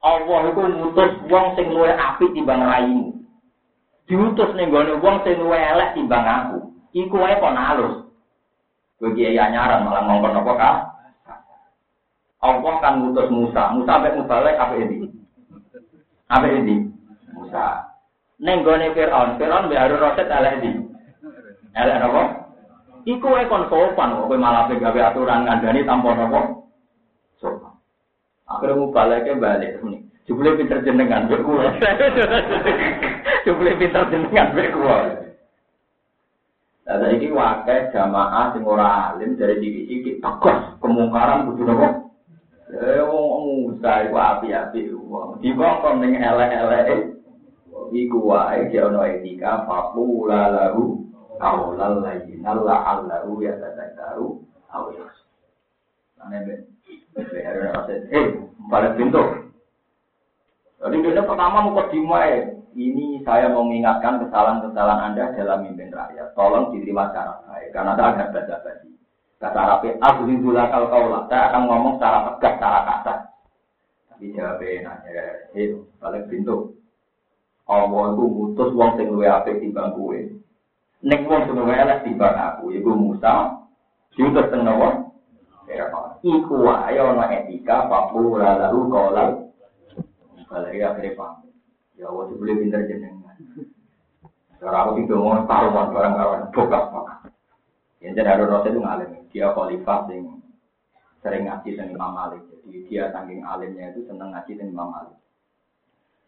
Allah itu ngutus wong sing luwih apik timbang raimu. Diutus ning gone wong sing luwih elek timbang aku. Iku wae kok nalus. Kowe kiai anyaran malah ngomong apa kah? Allah kan ngutus Musa. Musa sampai mubalek apa ini? Apa ini? Musa. Neng gone Fir'aun, Fir'aun mbek Harun Rasid elek di. Elek apa? Iku wae kon sopan kok malah gawe aturan ngandani tanpa apa? Sopan. Akhirnya mubaleknya balik nih. Jumlah pinter jenengan berkuah. Jumlah pinter jenengan berkuah. Nah, ini wakai jamaah sing ora alim dari diri-diri tegas kemungkaran kudu nopo Eh, wong Musa iku api-api wong. Dibongkon ning elek-elek. Iku wae ki ono etika faqula lahu qawlan layyinan la'allahu yatadzakkaru aw yakhsha. Ane ben. Eh, balik pintu. Jadi dia pertama mau dimai. Ini saya mau mengingatkan kesalahan-kesalahan Anda dalam mimpin rakyat. Tolong diterima cara baik. Karena ada baca basi. Kata Arabi, aku dibula kau kaulah. Saya akan ngomong secara tegas, secara kasar. Tapi jawabnya nanya, eh, balik pintu. Allah itu mutus wong sing luwe apik timbang kowe. Nek wong sing luwe elek timbang aku, iku Musa. Diutus teng napa? Iku wae ana etika papu lalu kolal. Balik ya akhirnya paham. Ya Allah, boleh pinter jenengan. Cara aku itu mau taruhan barang-barang bokap yang jadi Harun Rasul itu ngalim. Dia khalifah yang sering ngaji dengan Imam Malik. Jadi dia saking alimnya itu senang ngaji dengan Imam Malik.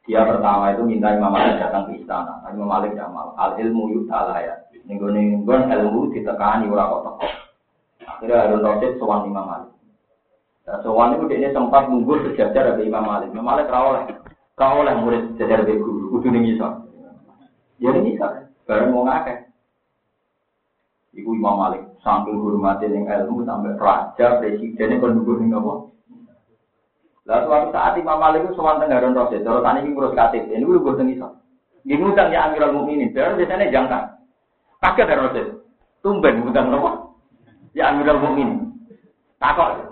Dia pertama itu minta Imam Malik datang ke istana. Tapi Imam Malik tidak mau. Al ilmu yutala ya. Ninggon-ninggon ilmu ditekani ora kok teko. Akhirnya Harun Rasul sowan Imam Malik. Nah, sowan itu dia sempat nunggu sejajar dari Imam Malik. Imam Malik rawol kau oleh murid sejajar dari guru. Kudu ning iso. Ya ning iso. Bareng mau ngakeh. Iku Imam Malik sambil hormati yang ilmu sampai raja presiden yang pendukung ini apa? Lalu suatu saat Imam Malik itu semua tengah dan rosid. Terus tadi ini ngurus KTP. Ini gue bosan iso. Ini ngutang ya Amirul Mukminin. Terus biasanya jangka. Kaget dari rosid. Tumben ngutang apa? Ya Amirul Mukminin. Takut.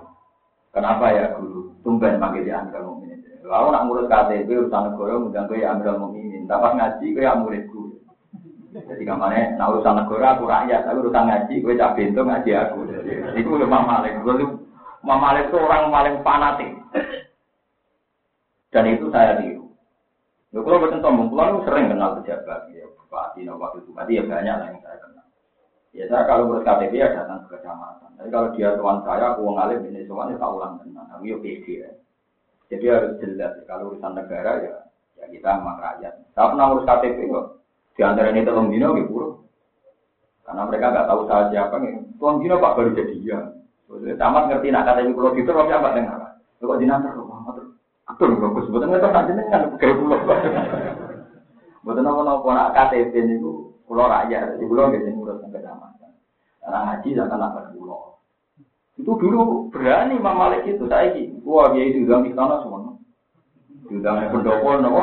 Kenapa ya guru? Tumben panggil ya Amirul Mukminin. Lalu nak ngurus KTP urusan negara ngundang ke ya Amirul Mukminin. Dapat ngaji ke ya muridku. Jadi ke mana, nah urusan negara aku rakyat, aku urusan ngaji, gue cak pintu ngaji aku. Jadi itu udah Imam Malik. Gue Imam Malik itu orang paling fanatik. Dan itu saya tiru. Ya, kalau betul sombong, kalau sering kenal pejabat, ya bupati, wakil bupati, ya banyak lah yang saya kenal. Ya saya kalau urus KTP ya datang ke kecamatan. Tapi kalau dia tuan saya, aku ngalim ini soalnya tak ulang tenang. Aku ya pede ya. Jadi harus jelas. Kalau urusan negara ya, ya kita sama rakyat. Saya pernah urus KTP kok. Di antara ini telung dino gitu buruk. Karena mereka nggak tahu saya siapa nih. Telung dino pak baru jadi ya. Tamat ngerti nak ibu pulau gitu, tapi apa dengar? Kok dinantar rumah terus. Betul, bagus. Betul nggak tahu jenengan kayak pulau. Nopo nopo nak KTP itu pulau rakyat, di pulau jadi ngurus kecamatan. Karena haji jangan nak pulau. Itu dulu berani Imam Malik itu saya ini. Wah dia itu udah istana semua. Diundang pendopo nopo.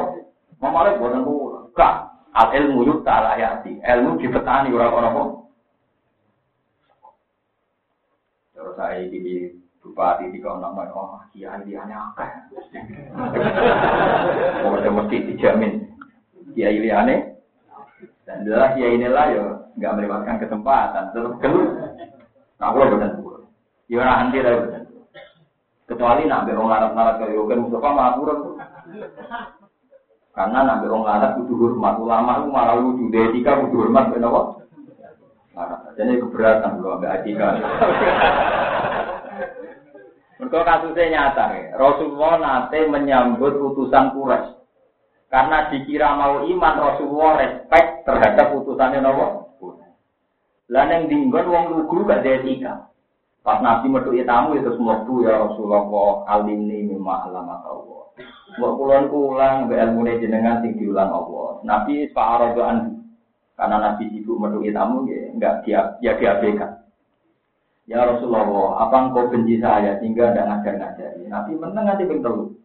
Imam Malik buatan pulau. Kak, Al ilmu yuk ta'ala yati. Ilmu dipetani orang-orang? Terus saya di bupati di kawan nama oh kiai dia akeh. Oh mesti dijamin kiai liane. Dan jelas kiai inilah ya nggak melewatkan kesempatan. Terus. Nah, kalau betul betul. Ya orang anti betul. Kecuali nak berong larat-larat ke Yogen Mustafa malah kurang. Karena nabi orang Arab kudu hormat, ulama itu malah lucu, etika kudu hormat, kenapa? Jadi keberatan kalau ambil etika. Mereka kasusnya nyata, ya. Rasulullah nanti menyambut utusan Quraisy. Karena dikira mau iman, Rasulullah respect terhadap utusannya Nabi. Lah yang dinggon wong lugu gak etika. Pas Nabi metu tamu itu semua ya Rasulullah alimni mimma alamat Allah. Mbok kulon kulang be ilmune jenengan sing diulang Allah. Nabi fa'aradoan karena Nabi sibuk menuhi tamu ya enggak dia ya diabaikan. Ya Rasulullah, apa engkau benci saya sehingga tidak ngajar ngajari? Nabi menang nanti telu.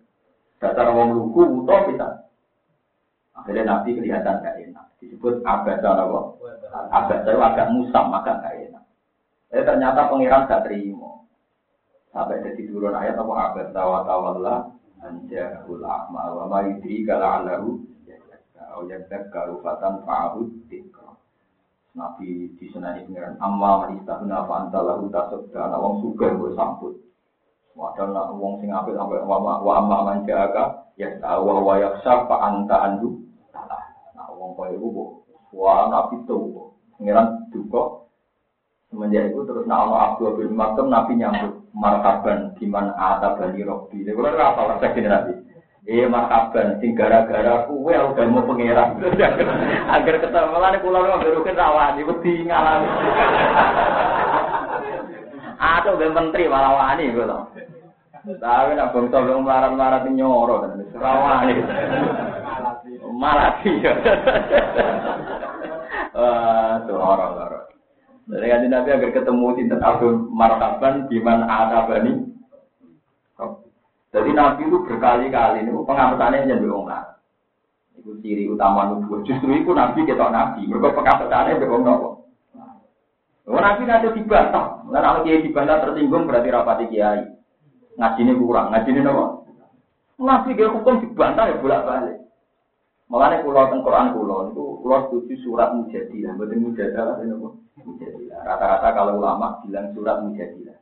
Dasar wong lugu utuh bisa. Akhirnya Nabi kelihatan gak enak. Disebut abada apa? Abada itu agak musam, agak gak enak. Tapi ternyata pengiran gak terima. Sampai jadi turun ayat apa abada wa tawalla anjahul a'ma wa ma yudri kala alahu au yadzakkaru fatan fa'abud dikra. Nabi disenani pengiran amma man istahna fa anta lahu tasabda ana wong sugih mbok sambut. Padahal nak wong sing apik sampai wa wa amma man jaaka ya tawa wa yakhsha anta andu Nah wong kaya iku wa nabi tuh pengiran duka semenjak itu terus nak ono Abdul bin Maktum Nabi nyambut marhaban gimana ada bani Robi. Ini kalau apa lah ini Nabi. Eh marhaban sing gara-gara kue udah mau pangeran. Agar ketemu lah nih pulau nggak berukin rawan, ibu tinggalan. Atau udah menteri malah wani gitu. Tapi nak bangsa yang melarat-melarat nyoro kan, rawani. Malati. Wah, tuh orang-orang. Dari kanjeng Nabi agar ketemu sinten Abdul Marhaban Biman Atabani. Jadi Nabi itu berkali-kali ini pengamatannya jadi orang Itu ciri utama nubuah. Justru itu Nabi kita Nabi. Mereka pengamatannya nopo. Oh, Nabi nanti dibantah. Dan kalau kiai dibantah tersinggung berarti rapati kiai. Ngaji ini kurang. Ngaji ini nopo. Nabi dia hukum dibantah ya bolak balik. Makanya pulau teng Quran pulau itu pulau setuju surat mujadilah, betul mujadilah ini apa? Mujadilah. Rata-rata kalau ulama bilang surat mujadilah,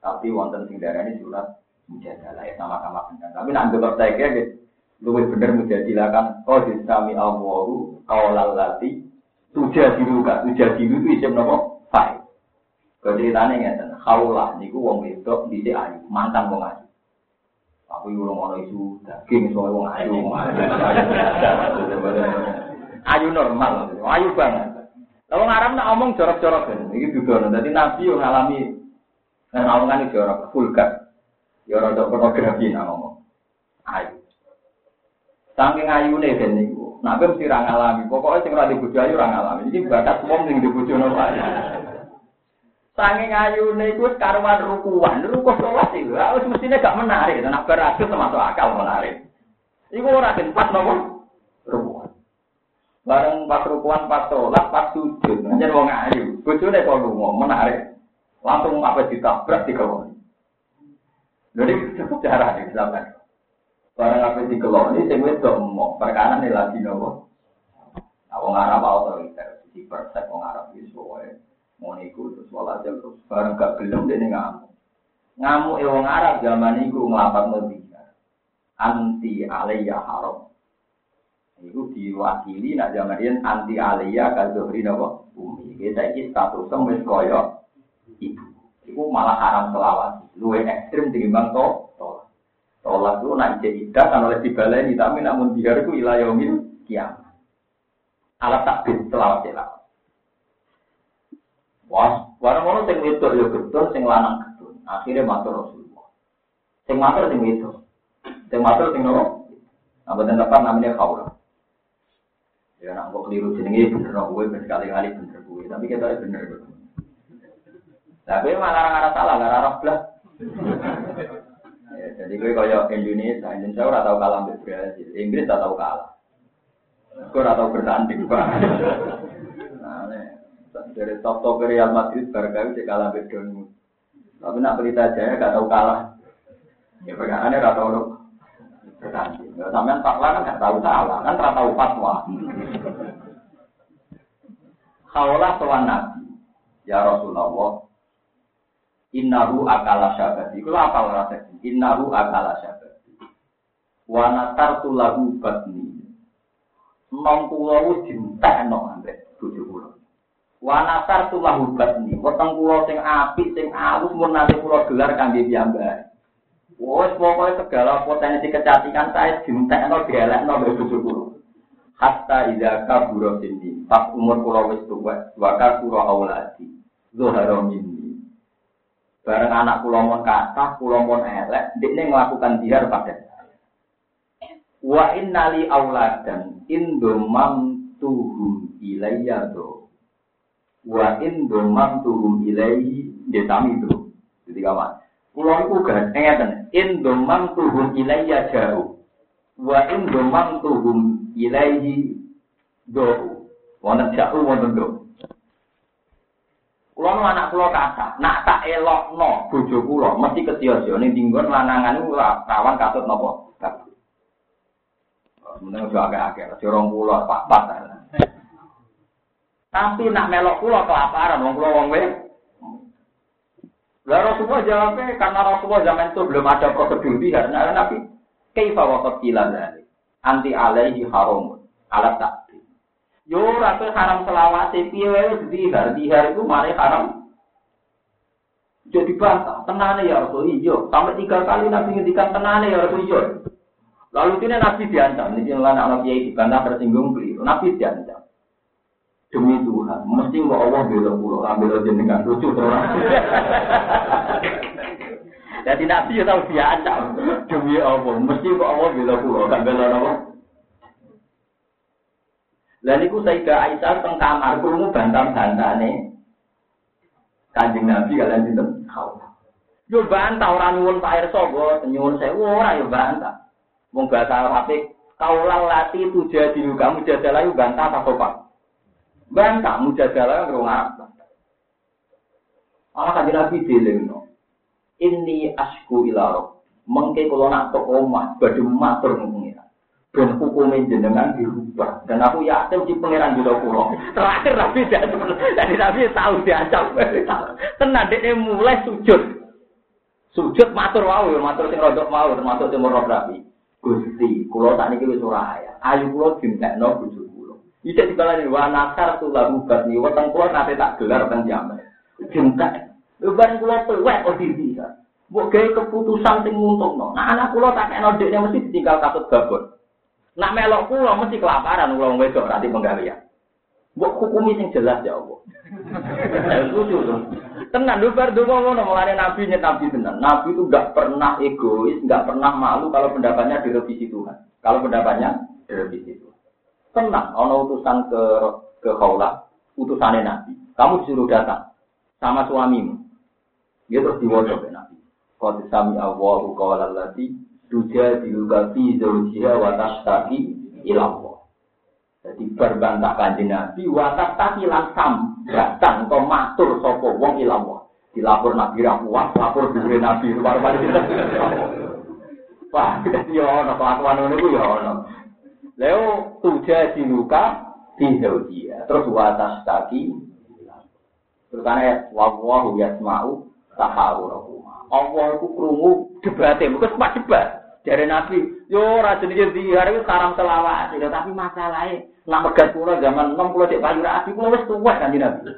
tapi wonten sing ini surat mujadilah ya sama-sama benar. Tapi nanti kira gitu, lebih benar mujadilah kan? Oh disami Allahu kaulal lati tujuh diru kan? Tujuh diru itu isim nopo? Baik. Ceritanya nggak kaulah niku wong itu di ayu mantan wong ayu. Aku urung ono isu daging soal wong ayu. Ayu normal, ayu banget. Kalau ngaram nak omong jorok-jorok kan, ini juga. Jadi nabi yang ngalami dan omongan ini jorok, vulgar. Ya rada pornografi nak ngomong. Ayu. Saking ayu nih kan niku. Nabi mesti ra ngalami. Pokoknya sing ra dibojo ayu ra ngalami. Iki bakat wong sing dibojo nopo Sanging ayune iku karuan rukuan, rukuh sholat iku. Wis mestine gak menarik, nek berhasil termasuk akal menarik. Iku ora tempat nopo? Bareng pas rukuan pas sholat pas sujud, njen wong ayu. Bojone kok lunga menarik. Langsung apa ditabrak dikeloni. Jadi sejarah di zaman. Barang apa dikeloni, sing do emok, perkara lagi nopo. Nah, wong Arab otoriter, di persek wong Arab wis pokoke mau iku terus walhasil terus bareng gak gelem dene ngamuk. Ngamuk e wong Arab zaman iku nglapat Madinah. Anti alaiya haram. Iku diwakili nak zaman riyen anti alaiya ka Zuhri napa? Umi. Kita iki status wis kaya ibu. Iku malah haram selawat. Luwe ekstrim timbang to tolak. Tolak itu nak jadi kan oleh dibaleni tapi namun biar itu ilah yaumil. Alat takbir selawat selawat. Wah, warang ngono sing wedok yo gedon, sing lanang gedon. Akhirnya matur Rasulullah. Sing matur sing wedok. Sing matur sing nopo? Nah, boten tepat namanya kaula. Ya nak kok keliru jenenge bener kok kowe berkali-kali bener kowe, tapi kita bener kok. Tapi malah ora salah, ora arah blas. Ya, jadi gue kaya Indonesia, Indonesia ora tau kalah mbek Brazil, Inggris ora tau kalah. Gue ora tau bertanding, Pak. Nah, dari top top Real Madrid barangkali dia kalah bedon. Tapi nak berita jaya gak tahu kalah. Ya perkaraannya gak tahu dong. Bertanding. Sampai fatwa kan gak tahu salah, kan gak tahu fatwa. Kaulah tuan Nabi, ya Rasulullah, Innahu akala syabati. Itu apa rasa? Innahu akala syabati. Wa natartu lahu batni. Nom pulau cinta no ambek tujuh pulau. Wanasar tu lahu batni. Weteng kula sing apik sing alus mun nanti kula gelar kangge piyambak. Wes pokoke segala potensi kecantikan saya dintekno dielekno mbek bojo kula. Hatta idza kabura sindi. Pas umur kula wis tuwa, waka kula auladi. Zuhara minni. Bareng anak kula mon kathah, kula mon elek, ndekne melakukan dihar pada. Wa innali auladan indomam tuhum ilayya do wa in domam tuhum ilaihi desami itu. Jadi kawan, Kulo niku kan ngeten, in domam tuhum ilayya jauh. Wa in domam tuhum ilayhi do. Wonten jauh wonten do. Kulo nu anak kulo kata, nak tak elokno bojo kulo mesti ketiyo ning dinggon lanangan niku rawan katut napa? Meneng jo akeh-akeh, aja 20 pak pat. Tapi nak melok kulo kelaparan wong kulo wong wis lah Rasulullah jawabnya karena Rasulullah zaman itu belum ada prosedur biar nah Nabi kaifa waqat kila dari anti alaihi haram alat takdi. Yo rasul haram selawase piye wae dihar dihar itu mari haram. Jadi bantah, tenane ya Rasul iyo. Sampai tiga kali Nabi ngendikan tenane ya Rasul iyo. Lalu ini Nabi diancam, ini lah anak kiai dibantah tersinggung beli. Nabi diancam demi Tuhan, mesti mau Allah bela pulau, ambil jenengan lucu orang. Jadi Nabi ya tahu diancam demi Allah, mesti mau Allah bela pulau, kan bela apa? Lalu itu Sayyidah Aisyah teng kamar krungu bantam-bantane Kanjeng Nabi kalian sinten? Yo bantah ora nyuwun Pak Irsa kok, nyuwun sewu ora yo bantah. Wong bahasa Arab kaulah lati tu jadi kamu jadalah yo bantah apa kok Bantah mujadalah kan apa? Allah kanjeng Nabi dilingno. Ini asku ilarok. Mengke kalau nak tok omah badhe matur pengiran. Ben hukume jenengan dirubah. Dan aku yakin di pengiran juga pulau. Terakhir Nabi jadi Nabi tahu diancam. Tenan dia mulai sujud. Sujud matur wau ya matur sing rodok mau termasuk timur rabi. Gusti, kula tak niki wis ora Ayu kula dintekno bojo Ijek dibalani wa nasar tu lagu batni weteng kula nate tak gelar kan jaman. Jentak. Lebaran kula tuwek kok bisa. Mbok gawe keputusan sing nguntungno. Nah anak kula tak kena dekne mesti ditinggal katut babon. Nak melok kula mesti kelaparan kula wong wedok ra penggawean. Mbok hukumi sing jelas ya Allah. Lucu tuh. Tenan lu bar donga ngono mulane nabi nyet nabi tenan. Nabi itu enggak pernah egois, enggak pernah malu kalau pendapatnya direvisi Tuhan. Kalau pendapatnya direvisi Tuhan. Tenang, ono utusan ke ke kaula, utusannya Nabi. Kamu disuruh datang sama suamimu. Dia terus diwajib ke Nabi. Kau sami Allahu qawla allati tujadiluka fi zawjiha wa tashtaki. Jadi berbantah kanjeng Nabi wa tashtaki langsam datang kau matur sapa wong ila Allah. Dilapor Nabi ra puas, lapor Nabi luar-luar. Wah, ya ono kelakuan ku ya. Leo tuja diluka dia. Terus watas tadi terus karena wawahu yasmau tahawu Allah itu krungu debate bukan sempat debat. Dari Nabi yo rasa ini di hari itu saram selawat tapi masalahnya nak megat pulau zaman enam puluh cek payu rapi pulau wes tua kan Nabi.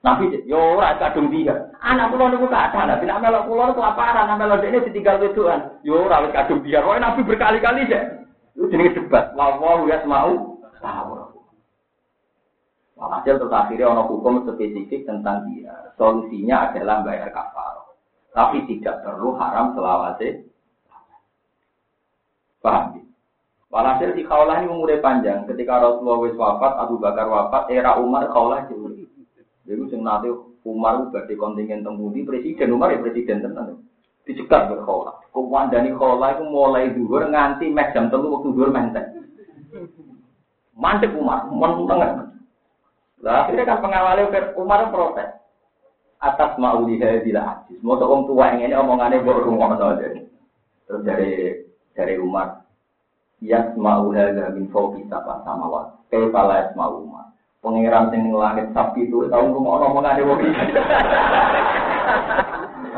Nabi yo ora kadung dia anak pulau niku kata Nabi. Nak melok pulau kelaparan nak melok ini ditinggal wedoan yo ora wis kadung dia roe Nabi berkali-kali deh itu jenis debat. Wallahu mau tahu. Hasil terus akhirnya ono hukum spesifik tentang dia. Solusinya adalah bayar kafar. Tapi tidak perlu haram selawase. Paham? Walhasil di kaulah ini umurnya panjang. Ketika Rasulullah wis wafat, Abu Bakar wafat, era Umar kaulah jauh. Jadi sing nanti Umar di kontingen temudi presiden Umar ya presiden tenan dicegat berkhola. Kumandani khola itu mulai dhuwur nganti mek jam telu waktu dhuwur menteng. Mantep Umar, meneng. Lah akhirnya kan pengawalnya Umar protes. Atas ma'uliha bila hadis. Mau wong tua yang ini omongannya buat rumah jadi. Terus dari dari Umar, yasma'uha min fawqi sapa samawat. Kaifa la yasma'u Umar. Pengiran sing langit sapi itu tahu rumah omongannya wong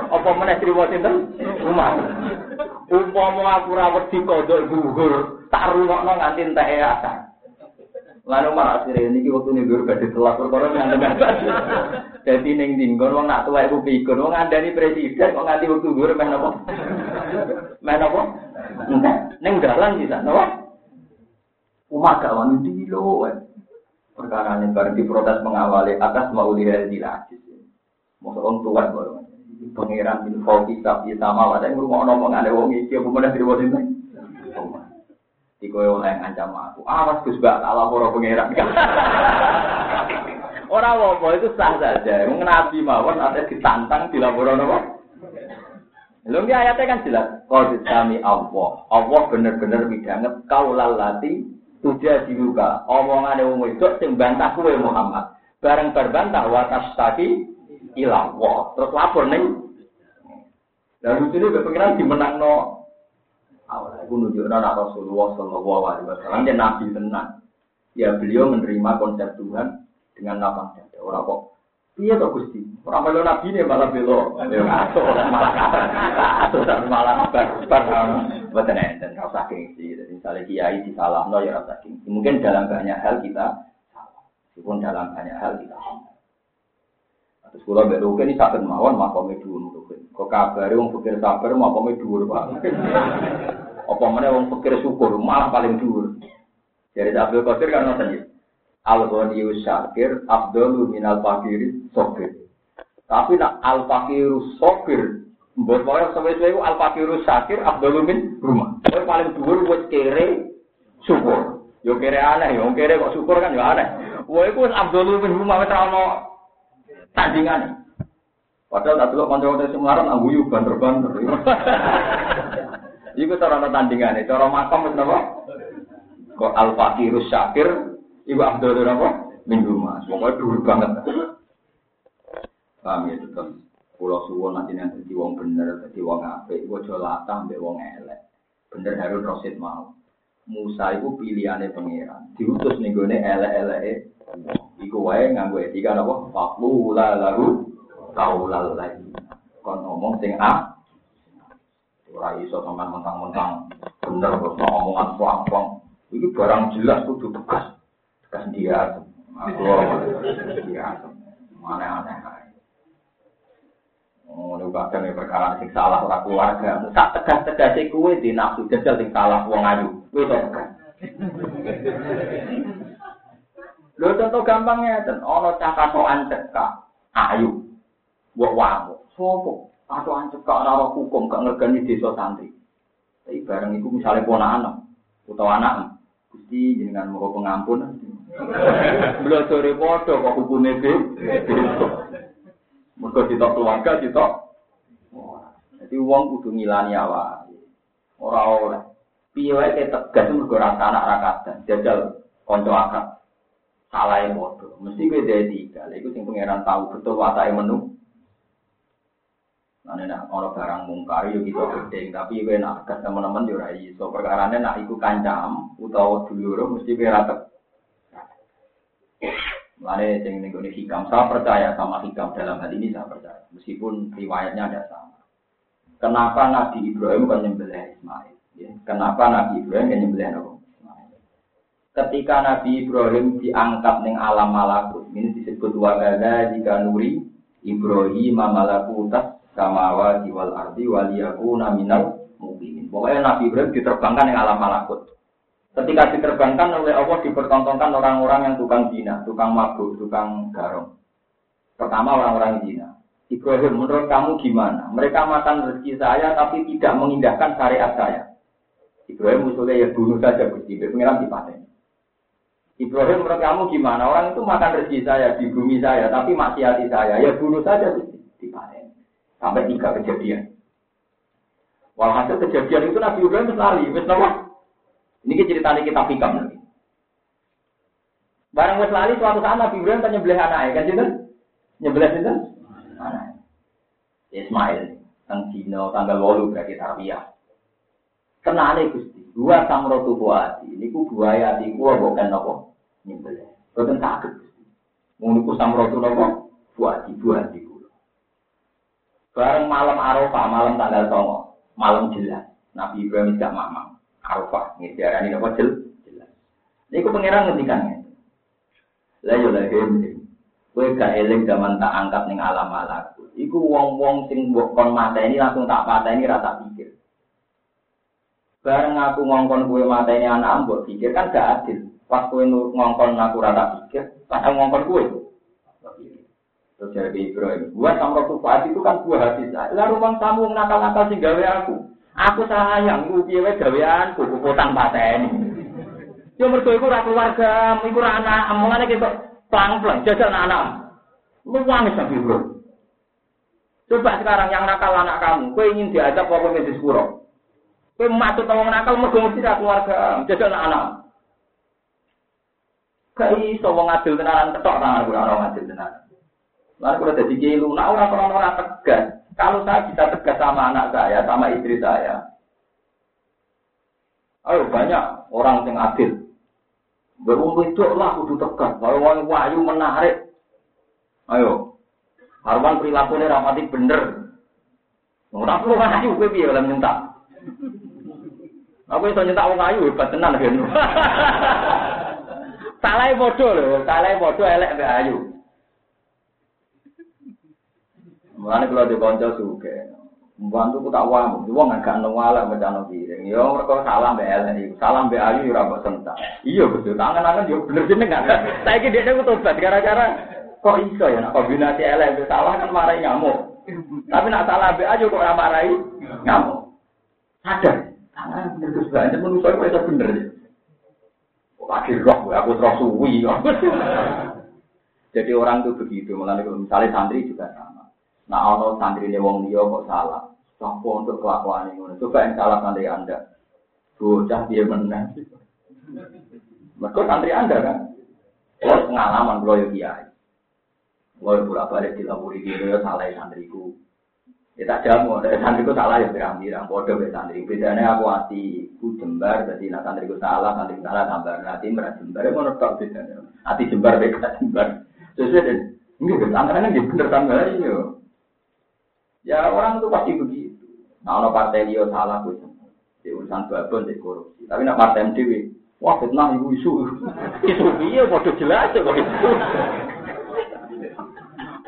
Apa meneh kriwa sinten? Umar. Umpama aku ra wedi kodok gugur, tak rungokno nganti entek asan. Lalu malah akhirnya ini waktu ini gue gak ditelak perkara yang ada Jadi neng dinggon wong nak tua ibu pikun wong ada nih presiden wong nganti waktu gue main apa? Main apa? Enggak, neng dalan bisa, apa? Umat gak wani dilo, perkara ini berarti protes mengawali atas mau lihat di lagi. Mau orang tua baru pangeran bin Foki tapi sama ada yang rumah ngomong ada wong iki apa mana terima sini di koyo oleh ngancam aku awas Gus gak salah para pangeran orang apa itu sah saja nabi mawon ada ditantang di laporan apa Lho iki ayatnya kan jelas. Qad sami Allah. Allah bener-bener midanget kaulal lati tuja diruka. Omongane wong wedok sing bantah kowe Muhammad. Bareng berbantah wa tastaki ila Allah. Terus lapor ning Lalu sini kepikiran dimenangno awal aku nunjukkan anak Rasulullah Shallallahu Alaihi Wasallam dia nabi tenang. Ya beliau menerima konsep Tuhan dengan lapang dada. Orang kok Iya toh Gusti. Orang belo nabi ini malah belo. Ya ngaso malah ngaso malah bar bar. Mboten enten rasa gengsi. Misalnya kiai disalahno ya rasa gengsi. Mungkin dalam banyak hal kita salah. Meskipun dalam banyak hal kita salah. Terus kula mbek rukin ini sakit mawon makome dhuwur rukin. Kok kabare wong pikir sabar makome dhuwur, Pak. Apa meneh wong pikir syukur malah paling dhuwur. Jadi Abdul Qadir kan ngoten ya. Al-Ghaniyu Syakir Abdul minal fakiri Sokir. Tapi nak Al-Fakiru Sokir Mbok wae sampe itu Al-Fakiru Syakir Abdul min rumah. Kowe paling dhuwur wis kere syukur. Yo kere aneh, yo kere kok syukur kan yo aneh. Kowe iku Abdul min rumah ono tandingan. Padahal tak dulu kanca-kanca sing melarat angguyu banter-banter. Iku cara ana tandingane, cara makam wis napa? Kok Al-Fakirus Syakir Ibu Abdul apa? Minggu mas. Pokoknya dulu banget. Paham ya tetap. Pulau suwon nanti nanti wong bener, di wong ape, ibu jual latah, mbak wong elek. Bener Harun Rosid mau. Musa itu pilihannya pangeran. Diutus nih gue elek elek. Iku wae nganggo etika apa? Faklu la lalu kaulal lagi. Kon ngomong sing a. Ora iso sampean mentang-mentang bener kok omongan puang-puang. Iki barang jelas kudu tegas. Tegas dia. Aku dia. Mana aneh Lu kadang ya perkara sing salah ora keluarga. Tak tegas-tegas kowe di nafsu jajal sing salah wong ayu. Kowe tegas. Lho contoh gampangnya ten ana cah katokan cekak ayu. Mbok wamu. Sopo? Katokan cekak ora hukum gak ngergani desa santri. Tapi bareng iku misalnya ponakan utawa anak, Gusti jenengan mau pengampun. Sore podo kok hukumnya beda. Mergo ditok keluarga ditok. Jadi uang kudu ngilani awak. Ora oleh. Piye wae tegas mergo rasa anak ra kadang jajal kanca akad. Salah yang bodoh. Mesti gue dari tiga. Iku sing pangeran tahu betul watake menu. Nah, nak orang barang mungkar yo kita gede, tapi gue nak tegas teman-teman yo ora iso. Nak iku kancam utawa dulur mesti gue rata. Mane sing ning hikam, saya percaya sama hikam dalam hal ini saya percaya. Meskipun riwayatnya ada sama. Kenapa Nabi Ibrahim kan nyembelih Ismail? Ya. Kenapa Nabi Ibrahim kan nyembelih Nabi Ketika Nabi Ibrahim diangkat ning alam malakut, ini disebut wagada jika nuri Ibrahim malakutas samawa wal ardi waliyaku naminal mukminin. Pokoknya Nabi Ibrahim diterbangkan ning alam malakut. Ketika diterbangkan oleh Allah dipertontonkan orang-orang yang tukang zina, tukang mabuk, tukang garong. Pertama orang-orang zina. Ibrahim, menurut kamu gimana? Mereka makan rezeki saya tapi tidak mengindahkan syariat saya. Ibrahim musuhnya ya bunuh saja Gusti, pengiran dipaten. Ibrahim menurut kamu gimana? Orang itu makan rezeki saya di bumi saya, tapi maksiati saya. Ya bunuh saja di panen. Sampai tiga kejadian. Walhasil kejadian itu Nabi Ibrahim lari. Wes Ini cerita di kitab hikam nanti. Barang wes lali suatu saat Nabi Ibrahim tanya nyembelih anaknya kan itu? Nyembelih itu? Anak. Ismail. Tang Cina tanggal walu berarti tarbiyah. Kenale Gusti. Dua samrotu buati. Ini ku buaya di gua bukan apa? nyembelih. Boten saged. Ngono ku samrotu napa? Buat ibu hati kula. Bareng malam Arafah, malam tanggal 9, malam jelas. Nabi Ibrahim gak mamang. Arafah, ini diarani napa jelas. Niku pangeran ngendikan Lah yo lagi Kowe gak eling zaman tak angkat ning alam malaku. Iku wong-wong sing mbok kon mateni langsung tak pateni rata pikir. Bareng aku ngongkon kowe mateni anak mbok pikir kan gak adil. Pas kue ngongkon aku rata pikir, pas ngongkon kue. Terus jadi Ibrahim, buat sama tufaat itu kan buah hati. Lalu rumah tamu nakal-nakal sih gawe aku. Aku sayang, gue gawe gaweanku, gue potang ini. Ya mergo iku ora keluarga, iku ora anak, omongane kita pelang-pelang jajal anak. Lu wangis sampe bro. Coba sekarang yang nakal anak kamu, kue ingin diajak apa ingin disepuro? Kue masuk tawang nakal, mergo mesti keluarga, jadi anak-anak. Gak iso wong adil tenanan ketok tangan ora orang adil. Lalu kalau jadi kilu, nah orang orang orang tegas. Kalau saya bisa tegas sama anak saya, sama istri saya, ayo banyak orang yang adil. Berumur itu lah kudu tegas. Kalau wong wahyu menarik, ayo Harwan perilakunya rapati bener. Ora perlu ayu kowe piye oleh nyentak. Aku iso nyentak wong ayu hebat tenan kan. Salah bodoh lho, salah bodoh elek ayu. Mulane kalau di kanca suke. Mbantu ku tak wamu, wong agak nang macam no piring. Yo mergo salah mbek elek Salah mbek ayu ora mbok sentak. Iya betul, tangan-tangan yo bener jenengan. Saiki dhekne ku tobat gara-gara Kok iso ya nak kombinasi elek salah kan marahi ngamuk. Tapi nak salah be aja kok ora marahi ngamuk. Sadar. Tangan bener Gus banget menungso kok iso bener. Akhir roh aku terus suwi. Jadi orang itu begitu, mulai misalnya santri juga sama. Nah, ono santri ini wong dia kok salah. Sampo untuk kelakuan ini, coba yang salah santri anda. Bocah dia menang. Mereka santri anda kan. Kalau pengalaman kalau ya kiai. Kalau bolak balik dilapuri gitu ya salah santriku. Ya tak jamu, dari santriku salah ya pirang-pirang, bodoh ya santri. Bedanya aku hati ku jembar, jadi nak santriku salah, santri salah tambah hati merah jembar. Ya mau tak bedanya. Hati jembar beda jembar. Sesuai dan ini tantangan yang bener tambah iya. Ya orang itu pasti begitu. Nah, ono partai dia salah gue di urusan babon di korupsi. Tapi nak partai MDW, wah fitnah ibu isu. Isu iya bodoh jelas kok itu.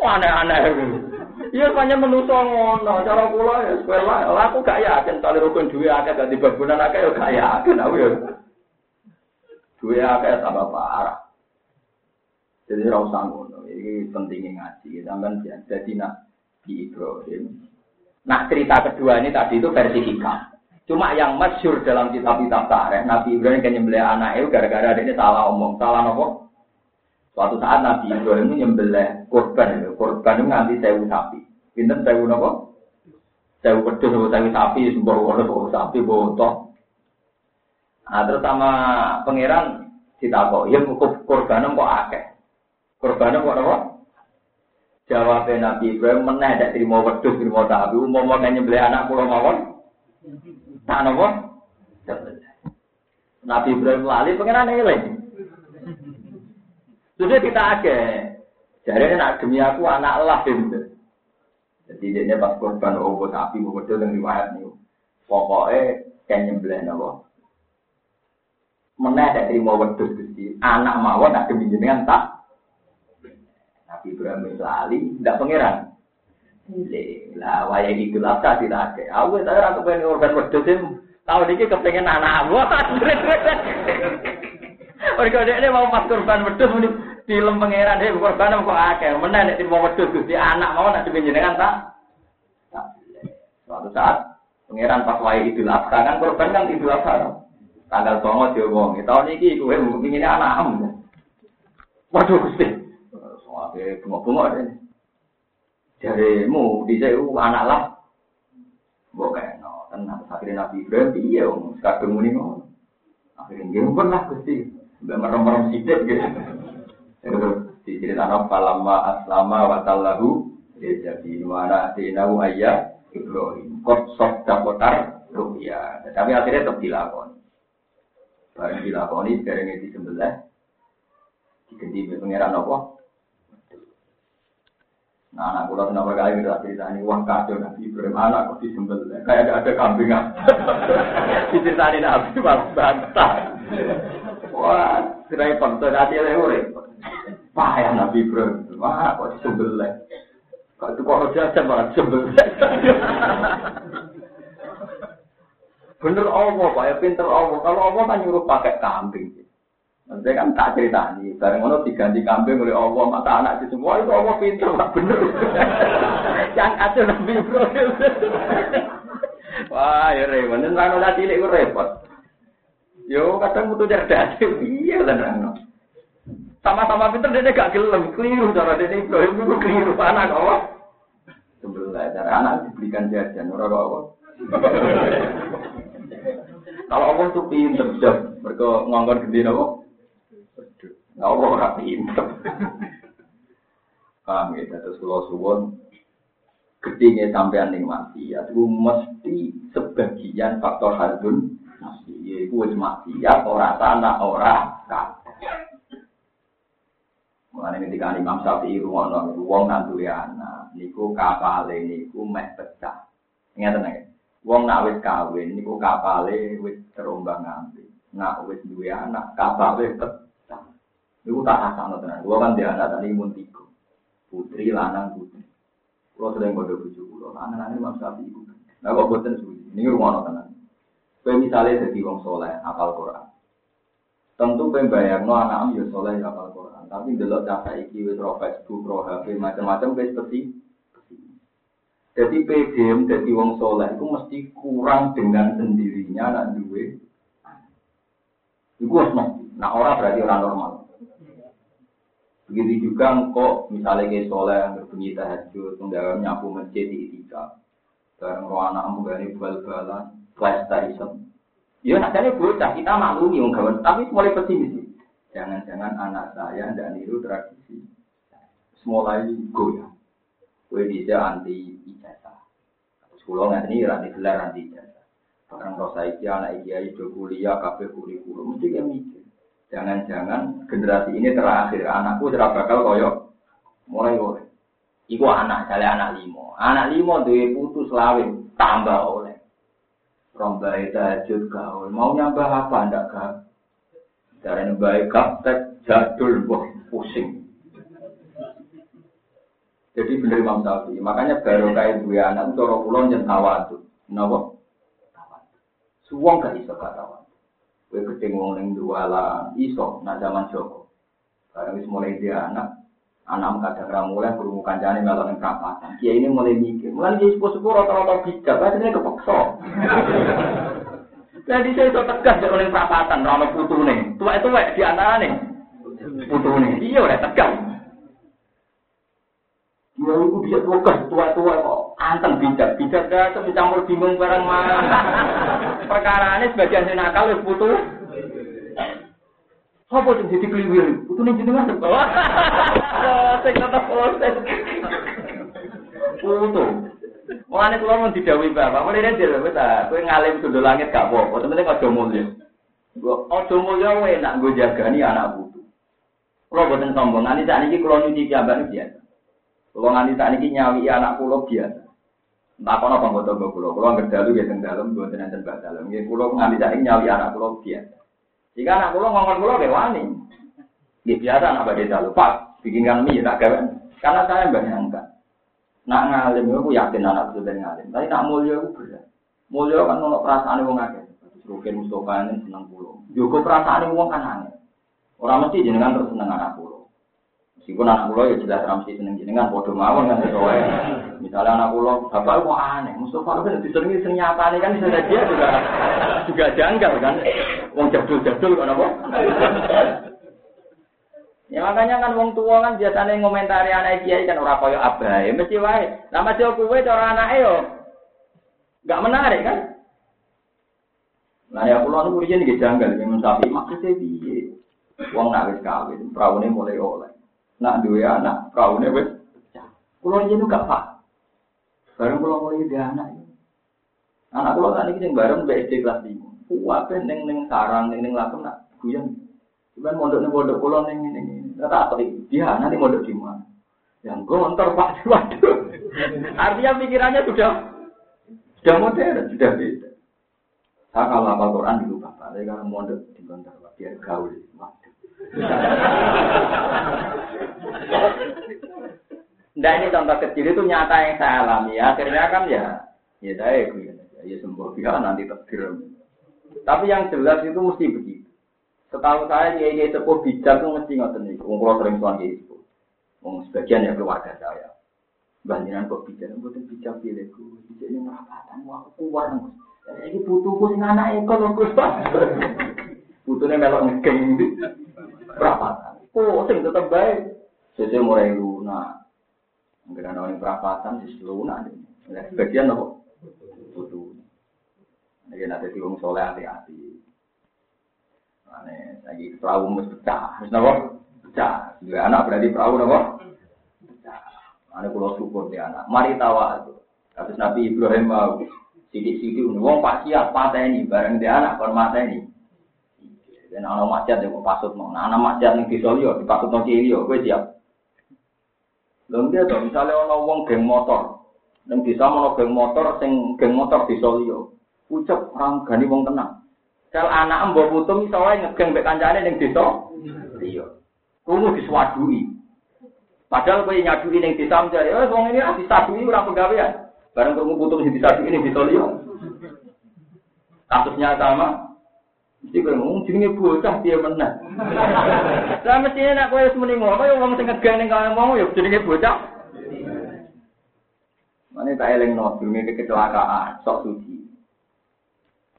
Aneh-aneh. Iya banyak menuso ngono, cara kula ya sekolah. Lah aku gak yakin tali rukun duwe akeh dadi babunan akeh ya gak yakin aku ya. Duwe akeh tambah parah. Jadi ora usah ngono. Iki pentingnya ngaji. Sampeyan jadi nak di Ibrahim. Nah cerita kedua ini tadi itu versi hikam. Cuma yang masyur dalam kitab-kitab tarikh, Nabi Ibrahim kan nyembelih anaknya gara-gara ini salah omong. Salah nopo? Suatu saat Nabi Ibrahim nyembelih korban, korban itu nganti sewu sapi. Pinten sewu nopo? Sewu pedus, sewu sapi, sebuah kono, sewu sapi, botok. Nah, terus sama pangeran kok, ya korban kok akeh. Korban kok nopo? Jawabnya Nabi Ibrahim meneh tidak terima wedus, terima sapi. Umum mau nyembelih anak pulau mawon, tak nopo? Nabi Ibrahim lali pangeran eling. Sudah kita agak. Jadi nak demi aku anak lah gitu. Jadi dia pas korban obo sapi mau betul dengan riwayat nih. Pokoknya kayak nyembelih nopo. Meneh tak terima wedus gusti. Anak mawon nak demi jenengan tak. Nabi Ibrahim lali, tidak pangeran. Lah, wayang itu lah tidak ada. Aku saya rasa pengen korban wedus Tahu dikit kepengen anak aku. Mereka dia mau pas korban wedus film pangeran dia korban kok akeh. Mana nek mau Gusti anak mau nak dipenjenengan tak? Suatu saat pangeran pas wae Idul Adha kan korban kan Idul Adha. Tanggal songo diomongi. Tahun ini kowe ngene anakmu. Waduh Gusti. Soale bunga-bunga dene. Jarimu di sewu anak lah. Mbok kena tenang akhirnya Nabi Ibrahim iya om kadung muni ngono. Akhirnya nggih pernah Gusti. Mbak merem-merem sithik gitu. Diceritakan palama aslama wa tallahu jadi mana dinahu ayah Ibrahim kot sok dapotar rupiah. Tapi akhirnya tetap dilakoni. Barang dilakoni sekarang ini sebelah diganti pengiran apa? Nah, anak kula kenapa kali kita cerita ini uang kacau Nabi Ibrahim anak kok disembel kayak ada ada kambing Diceritain Nabi malah bantah. Wah, repot, tadi repot. Payah Nabi Ibrahim. Wah, kok disembelih. Kok itu kok jajan malah disembelih. Bener Allah, Pak, ya pinter Allah. Kalau Allah kan nyuruh pakai kambing. Nanti kan tak cerita nih, bareng ono diganti kambing oleh Allah, mata anak itu semua itu Allah pinter, Pak, bener. Yang kacau Nabi Ibrahim. Wah, ya repot. Dan rano cilik itu repot. Yo, kadang butuh cerdas. Iya, rano. Sama-sama pinter dia gak gelem, keliru cara dia Ibrahim itu keliru anak Allah. Sebelah. lah. Cara anak dibelikan jajan, orang apa? Kalau Allah tuh pinter, mereka gede apa? Nggak Allah orang pinter. Paham ya, terus kalau suwon gedenya sampean ning mati ya itu mesti sebagian faktor hadun mesti yaiku wis mati ya tanah ora kabeh Mulane ketika Imam Syafi'i rungono wong nak duwe anak niku kapale niku meh pecah. Ngeten nggih. Wong nak wis kawin niku kapale wis terombang-ambing. Nak wis duwe anak kapale pecah. Niku tak rasakno tenan. Wong kan dia anak tadi tiga. Putri lanang putri. Kalau sering kode bujuk kulo, anak-anak ini maksud api ibu. Nah, kok buatan suci. Ini rumah tenan. Kue misalnya jadi wong soleh, apal Quran. Tentu kue bayar no anak ya soleh apal Quran. Tapi delok cara iki wis ro Facebook, ro HP, macam-macam kue seperti jadi PDM jadi wong soleh itu mesti kurang dengan sendirinya nak duwe. Iku harus mesti. Nah orang berarti orang normal. Begitu juga engkau misalnya kayak soleh berbunyi tahajud, menggawe nyapu masjid di itika, bareng roh anak menggani bal-balan, PlayStation. Ya nadanya bocah kita maklumi gawe, tapi mulai pesimis. Jangan-jangan anak saya tidak niru tradisi. Mulai goyang. Gue bisa anti ijazah. Sekolah nggak ini anti gelar anti ijazah. Barang roh saya anak kiai do kuliah, kafe kurikulum, mesti kayak. Jangan-jangan generasi ini terakhir anakku tidak bakal koyo mulai oleh. Iku anak, saya anak limo. Anak limo duwe putus lawin tambah oleh. Rombai tahajud gaul. Mau nyambah apa ndak gak? Dari baik kaptek jadul wah pusing. Jadi bener Imam Syafi'i. Makanya baru kayak dua anak cara kula nyentawa tuh. Napa? Suwong gak iso kata Kue gedeng wong ning duala iso nak zaman Joko. Barang wis mulai dia anak, anak kadang ra mulai krungu kancane melok ning perapatan. Kiai ini mulai mikir, mulai dia sepuh-sepuh rata-rata bijak, ini kepeksa. Jadi saya itu tegas di oleh perapatan, rano putu nih. Tua itu wek di antara nih. Putu nih, iya udah tegas. Ya itu bisa tegas, tua-tua kok. Anteng bijak, bijak gak campur bingung barang mana. Perkara ini sebagian nakal wis putu. Apa sing jadi kliwir? Putu ning jenengan to. Sing tetep proses. Putu. Mulane kula mun didhawuhi Bapak, mulai dia wis ta, kowe ngalim sundul langit gak apa-apa, penting aja mulya. Gua aja mulya enak nggo jagani anak putu. Kula boten sombong, nanti saat ini kula nyuci piyambak biasa. Kula nganti saat ini nyawi anak kula biasa. Entah kono apa foto gue kulo, kulo nggak dalu ya teng dalam, gue tenan teng dalam. Gue kulo nganti saat nyawi anak kulo biasa. Jika anak kulo ngomong kulo kayak wani, dia biasa anak badai dalu. Pak, bikinkan mie tak gawe. Karena saya bayangkan, nak ngalim aku yakin anak itu dari ngalim. Tapi nak mulia aku berat. Mulia kan nolak perasaan wong akeh. Rukin Mustafa ini seneng pulau. Juga perasaan wong kan aneh. Orang mesti jenengan terus seneng anak pulau. Meskipun anak pulau ya jelas ramsi seneng jenengan, bodoh mawon kan sesuai. Misalnya anak pulau, bapak kok aneh. Mustafa kan diseringi sering nyata kan bisa dia juga juga janggal kan. Wong jadul-jadul kan apa? Ya makanya kan wong tua kan biasanya ngomentari anak kiai kan ora koyo abai, mesti wae. Lah mesti kowe cara anake yo menarik kan? Nah ya kula niku riyen nggih janggal men sapi maksudnya piye? Wong nak wis kawin, praune mulai oleh. Nak duwe anak, praune pecah. Kula riyen gak pak. Bareng kula mulai dia anak. Anak kula kan iki sing bareng BSD kelas 5. Kuwabe ning ning sarang ning ning lakem nak guyon. Cuman mondok ning pondok kula ning ning Kata apa Dia nanti mondok di mana? Yang gontor Pak Waduh. Artinya pikirannya sudah sudah modern, sudah beda. Saya kalau hafal Quran dulu Bapak, tapi kalau mondok di gontor biar gaul. Waduh. Nah ini contoh kecil itu nyata yang saya alami. Akhirnya kan ya, ya saya ya, ya sembuh ya nanti takdir. Tapi yang jelas itu mesti begitu. Setahu saya kiai kiai sepuh bijak tuh mesti ngoten nih. Wong sering soal kiai sepuh. Wong sebagian ya keluarga saya. Banjiran kok bijak, mboten bijak pilihku. Bijak ini merapatan, wah kuat. Iki putuku sing anak eko lho Gus. Putune melok ngegeng. Perapatan. Oh, sing tetep baik. Sese mulai lunak. Enggak ana perapatan wis lunak. Nah, sebagian apa? Putu. Ini nanti diwong soleh hati-hati. Ane, lagi perahu mesti pecah, harus nopo pecah. Dua anak berarti perahu nopo pecah. Ane pulau syukur di anak. Mari tawa itu. Kata Nabi Ibrahim mau sidik-sidik, wong pak siap patah ini bareng di anak kon mata ini. Dan anak maksiat yang pasut mau, nah, anak maksiat yang disolio, dipasut mau cilio, gue siap. Lalu dia tuh misalnya orang wong geng motor, yang bisa mau geng motor, sing geng motor disolio, ucap orang gani wong tenang. Sel anak mbok putu misalnya ngegeng mbek kancane ning desa. Iya. Kudu diswadui. Padahal kowe nyadui ning desa menjadi, oh wong ini ora disadui ora pegawean. Bareng krungu putu sing disadui ning desa liya. Kasusnya sama. Jadi kalau ngomong jenenge bocah piye menang. Lah mesti nek kowe wis muni ngono ya wong sing ngegan ning kowe ngomong ya jenenge bocah. Mane tak eling no jenenge kecelakaan sok suci.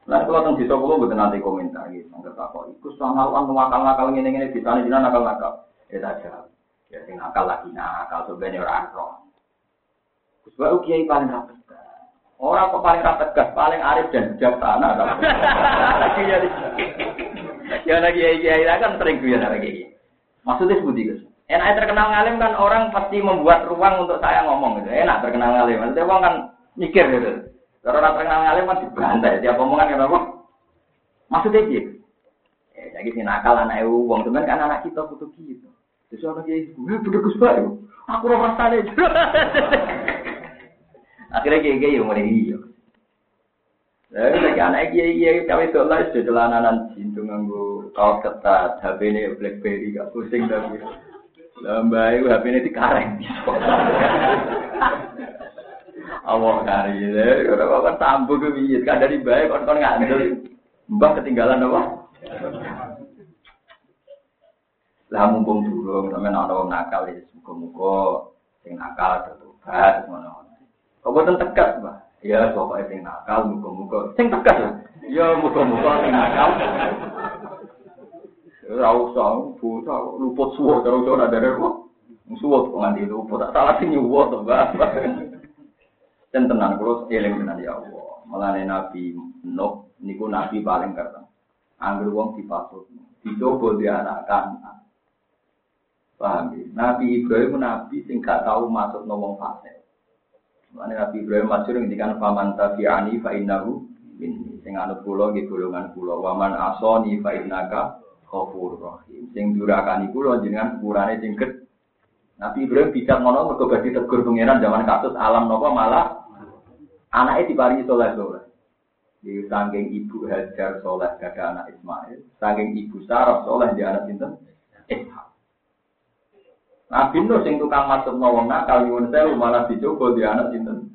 Lah kula teng desa kula mboten nate komentar iki sing tak iku sono wong ngakal-ngakal ngene-ngene ditani jinan akal ngakal. Ya tak jawab. Ya sing akal lagi nah akal sebenarnya ora ro. Wis wae kiai paling apik. Orang kok paling rapat gas, paling arif dan bijaksana. Lagi jadi, ya lagi kiai kiai kan sering gue lagi. Maksudnya seperti Gus. Enak terkenal ngalim kan orang pasti membuat ruang untuk saya ngomong gitu. Enak terkenal ngalim, maksudnya orang kan mikir gitu. Kalau orang terkenal ngalim kan dibantai, tiap omongan kan apa? Maksudnya gitu. Ya, jadi si nakal anak uang teman kan anak kita butuh gitu. Terus orang ibu, ya butuh gus aku rasa deh. Akhirnya kayak kayak yang mulai iya. Lalu lagi anak kiai kiai kawin itu lah sudah celananan cintu nganggu kaos ketat, HP ini BlackBerry gak pusing tapi. Lambai HP ini dikareng. Allah kari ya, ora kok tambu ke piye, kan dari bae kon kon ngandel. Mbah ketinggalan apa? Lah mumpung durung sampean ana wong nakal ya muga-muga sing nakal tertobat ngono. Kok boten tegas, Mbah? Ya pokoke sing nakal muga-muga sing tegas lah. Ya muga-muga sing nakal. Ora usah bocah luput suwo karo ada kok. Suwo kok nganti luput tak salah sing nyuwo to, Mbah. Dan tenang kalau eling dengan ya Allah. Melane Nabi Nuh niku nabi paling kereng. Angger wong dipasut. Dicoba anak kan. Paham ya? Nabi Ibrahim nabi sing gak tahu masuk wong fasik. Melane Nabi Ibrahim masyhur ngendikan faman tabi'ani fa innahu minni. Sing anut kula nggih golongan kula. Waman asoni fa innaka ghafurur rahim. Sing durakani kula jenengan sepurane sing Nabi Ibrahim bijak ngono mergo badhe tegur pangeran zaman kasus alam napa malah Anaknya diparingi soleh soleh. Di saking ibu Hajar soleh gada anak Ismail, saking ibu Sarah soleh di anak Sinten Ishak. Nabi Nuh sing tukang masuk nawang nakal nyuwun sewu malah dicoba di anak Sinten.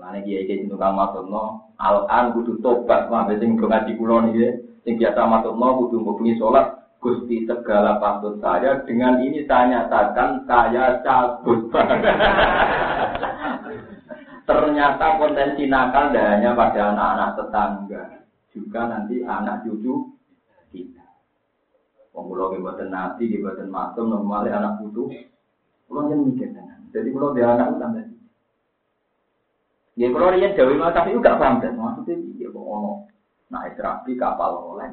Lane kiai kiai tukang masuk no, al-an kudu tobat, mah sing ngaji kula niki, sing biasa masuk no kudu ngubungi sholat, Gusti segala patut saya dengan ini saya nyatakan saya cabut. Ternyata potensi nakal tidak hanya pada anak-anak tetangga, juga nanti anak cucu kita. Pengulo kebuatan nabi, kebuatan maksum, normalnya anak putu, pulau yang mikir dengan. Jadi pulau dia anak utang tadi. Ya kalau dia jauh malah tapi juga paham dan maksudnya dia kok ono nah istirapi kapal oleh,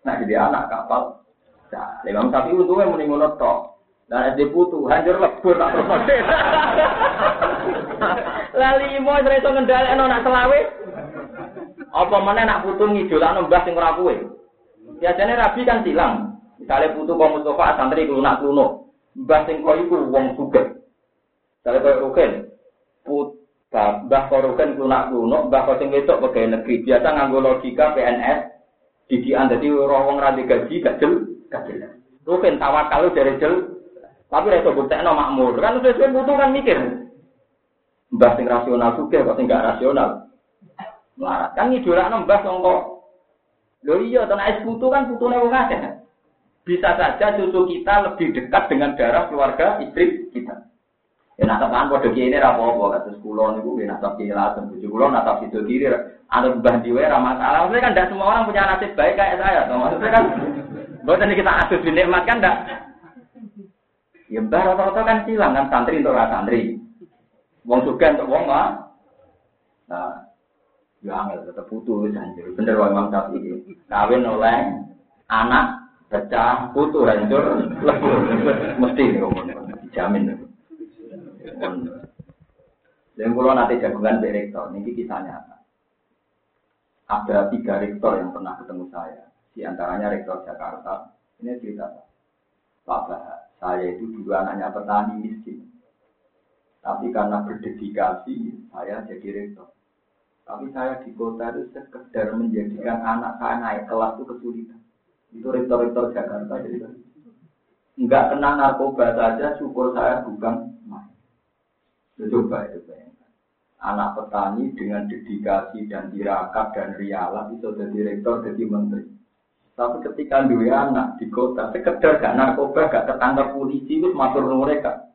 nah jadi anak kapal. Nah, lima sapi untungnya mending ngono tok. Dan SD putu hancur lebur tak terus Lali imo ora iso ngendhalekno nak selawe. Apa mana nak putu ngidolakno mbah sing ora kuwe. Biasane kan silang. Misalnya putu kok Mustafa santri klunak kluno. Mbah sing kok iku wong sugih. Misalnya kaya Rukin. Put Mbah kok Rukin klunak kluno, mbah kok sing wedok pegawai negeri. Biasa nganggo logika PNS. Didikan dadi ora wong ra gaji gak jel, gak jelas. Rukin tawakal dari jel. Tapi ra iso buktekno makmur. Kan sesuai putu kan mikir. Mbah sing rasional juga, kok sing gak rasional. Melarat kan ngidolakno mbah sangka. Lho iya, to nek putu kan putune wong akeh. Bisa saja cucu kita lebih dekat dengan darah keluarga istri kita. Ya nasaban padha kiye ra apa-apa, kados kula niku nggih nasab kiye laten, bojo kula nasab itu kiri, anut mbah diwe ra masalah. Maksudnya kan tidak semua orang punya nasib baik kayak saya. Maksudnya kan Bukan kita asuh dinikmat kan enggak. Ya mbah rata-rata kan silang kan santri untuk santri. Wong suka untuk wong mah. Nah, ya angel tetep putus anjir. Bener wae Imam Syafi'i. Kawin oleh anak pecah putu hancur lebur mesti dijamin dan kalau nanti jagungan di rektor ini kisahnya ada tiga rektor yang pernah ketemu saya. Di antaranya rektor Jakarta. Ini cerita Pak. Bahar saya itu dulu anaknya petani miskin. Tapi karena berdedikasi saya jadi rektor. Tapi saya di kota itu sekedar menjadikan anak saya naik kelas itu kesulitan itu rektor-rektor Jakarta jadi nggak kena narkoba saja syukur saya bukan main. Coba itu bayangkan. Anak petani dengan dedikasi dan tirakat dan rialah itu jadi rektor jadi menteri. Tapi ketika dua anak di kota, sekedar gak narkoba, gak tertangkap polisi, itu matur mereka.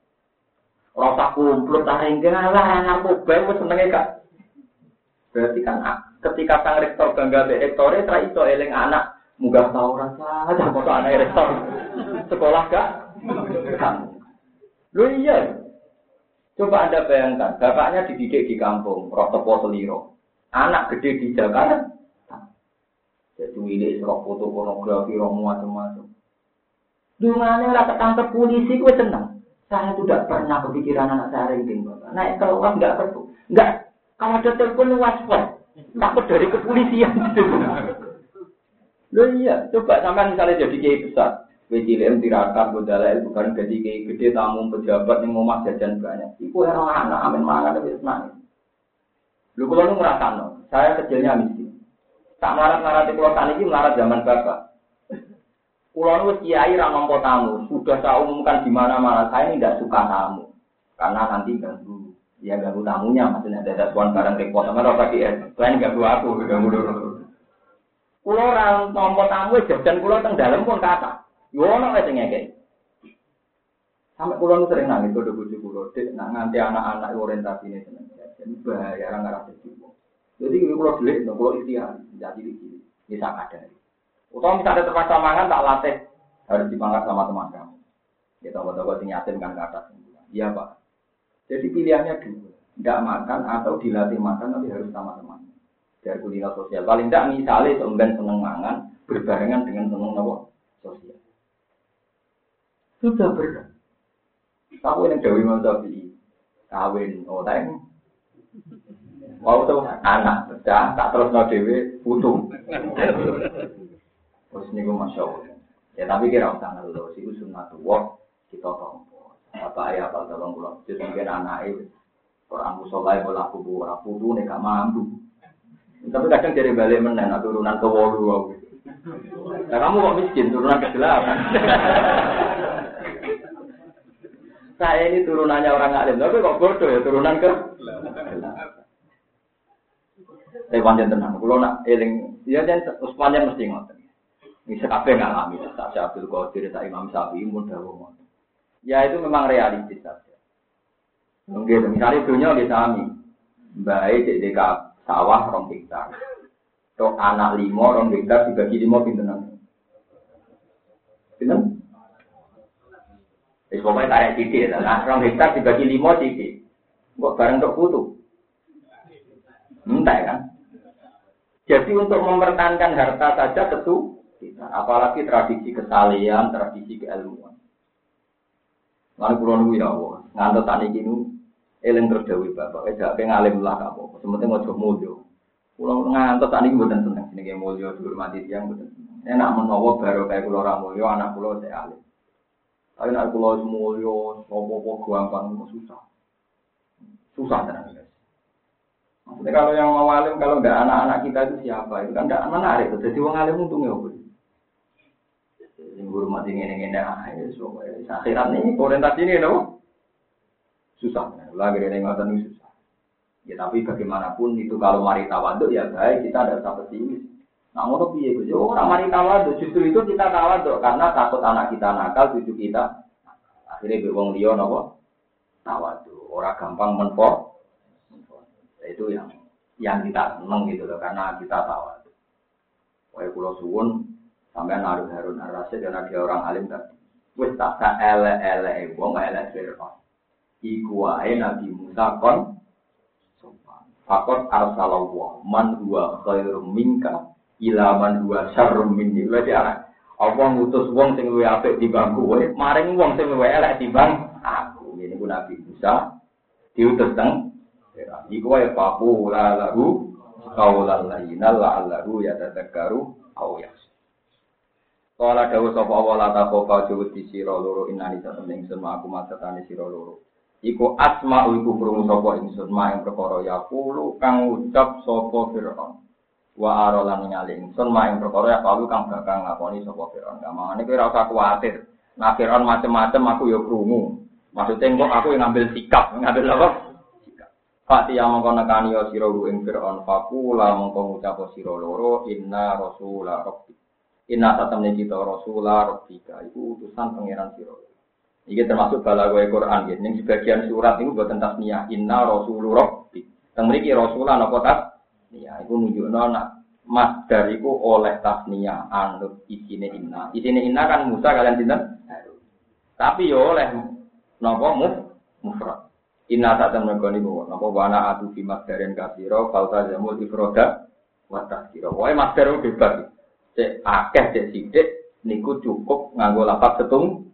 Rasa kumpul, taring lah narkoba, itu senengnya kak. Berarti kan ketika sang rektor bangga be rektore, itu eling anak Muga tahu rasa aja foto anak rektor sekolah gak? Lu iya. Coba anda bayangkan, bapaknya dididik di kampung, rotopo seliro. Anak gede di Jakarta. Jadi ini serok foto pornografi, romo macam-macam. Dungannya rasa tangkap polisi, gue senang. Saya tidak pernah kepikiran anak saya ranking, Naik keluar nggak perlu. Nggak. Kalau ada telepon waspada. Takut dari kepolisian. Loh iya, coba sama misalnya jadi kiai besar. WCLM tirakat, bodala bukan jadi kiai gede, tamu pejabat yang mau jajan banyak. Iku orang anak, amin mangan tapi senang. Lu kalau nu ngerasa no, saya kecilnya miskin. Tak melarat di pulau tani ini melarat zaman bapak. Pulau nu kiai ramah tamu, sudah saya umumkan di mana-mana. Saya ini tidak suka tamu, karena nanti ganggu. Ya ganggu tamunya, maksudnya ada tuan barang repot sama rasa kiai. Selain ganggu aku, ganggu dulu. Kulo orang nompo tamu jajan kulo teng dalam pun kata. Yo ono wae sing ngekek. Sampai kulo sering nangis kode bojo kulo, dek nak nganti anak-anak orientasi ini seneng jajan bahaya orang ngarep jadi Jadi kulo delik, kulo ikhtiar, jadi iki bisa ada. Utama misalnya terpaksa mangan tak latih harus dipangkat sama teman kamu. Ya tahu-tahu sing yatim kan kata. Iya pak. Jadi pilihannya dua, tidak makan atau dilatih makan tapi harus sama teman dari kuliner sosial. Paling tidak misalnya seumben seneng mangan berbarengan dengan seneng nopo sosial. Sudah berat. Tahu yang Dewi Masabi kawin, tadi. Wow tuh anak pecah, tak terus no dewi putu. Terus gue masya Allah. Ya tapi kira usah ngeluh, sih sunnah tua kita tompo. Apa ayah apa tolong pulang. Jadi mungkin anak itu orang musolai bola kubu, orang putu nih gak mampu. Tapi kadang dari balik menen, turunan ke wolu. Nah kamu kok miskin, turunan ke delapan. Saya ini turunannya orang alim, tapi kok bodoh ya turunan ke Saya panjang tenang, kalau nak eling, ya dan Usmannya mesti ngotot. Ini sekape ngalami, tak Abdul Qadir, tak Imam Syafi'i, pun dahulu Ya itu memang realistis saja. Mungkin misalnya dunia di sami, baik di DKP, sawah rong hektar. Tok anak limo rong hektar dibagi limo pintenan. Pinten? Wis pokoke tarik titik ya. Nah, rong hektar dibagi limo titik. Kok bareng tok putu. Entah kan? Jadi untuk mempertahankan harta saja tentu apalagi tradisi kesalian, tradisi keilmuan. Lalu pulau ya Allah, ngantuk tani kini eling terus dewi bapak, eh gak ngalim lah kamu, sementing coba mulio. Pulau ngantos tadi buatan seneng, sini kayak mulio dihormati tiang buatan seneng. Enak menawa baru kayak pulau ramulio, anak pulau saya alim. Tapi anak pulau semulio, sopo-sopo gampang, susah. Susah tenang guys. Maksudnya kalau yang mau alim, kalau nggak anak-anak kita itu siapa? Itu kan nggak menarik. Jadi wong alim untungnya apa? Yang hormati ah, ya, so, akhirat ini, orientasi ini, no? Susah. Lagi dari ngotot ini susah. Ya tapi bagaimanapun itu kalau mari tawaduk ya baik kita ada usah pesimis. Nah ngono piye Gus? Orang mari tawaduk justru itu kita tawaduk karena takut anak kita nakal, cucu kita. Akhirnya be wong liya napa? Tawaduk. Orang gampang menpo. Nah, itu yang yang kita seneng gitu loh karena kita tawaduk. Wae kula suwun sampean Harun Harun Ar-Rasyid karena dia orang alim tadi. Wis tak ele ele wong ele Fir'aun. Iku wae Nabi Musa kon. Fakot arsalallah man huwa khairum minka ila man huwa syarrum minni. Berarti ana Allah ngutus wong sing luwih apik timbang kowe, maring wong sing luwih elek timbang aku. Ini ku Nabi Musa diutus teng Iku wae papu la lahu qaulan layyina la'allahu yatadzakkaru aw yakhsha. Kala dawuh sapa Allah la takofa juwet di sira loro inani satemene ingsun aku masetane sira loro. Iku asma iku krungu sapa ingsun ma ing perkara ya kulo kang ucap sapa Firaun. Wa ara lan ningali ingsun ma ing perkara ya kulo kang bakal ngakoni sapa Firaun. Kamane kowe ora usah kuwatir. Nah Firaun macem-macem aku ya krungu. Maksudnya kok aku yang ngambil sikap, ngambil apa? Sikap. Fati yang mengkau nekani ya sira ing Firaun fakula mengkau ngucap sira loro inna rasula rabbi Inna satamne kita Rasulullah Rabbika itu utusan pangeran sira. Iki termasuk balagoe Quran ya. Ning sebagian surat itu buat tasniyah Inna Rasulullah Rabbi. Teng mriki Rasulullah napa tasniyah iku nunjukno nak masdar iku oleh tasniyah anut isine inna. Isine inna kan Musa kalian sinten? Tapi yo oleh napa muf mufrad. Inna satam negoni niku napa wana atu fi masdarin kasira falta jamul ifroda wa tasgira. Wae masdar bebas cek akeh cek sidik niku cukup nganggo lapat setung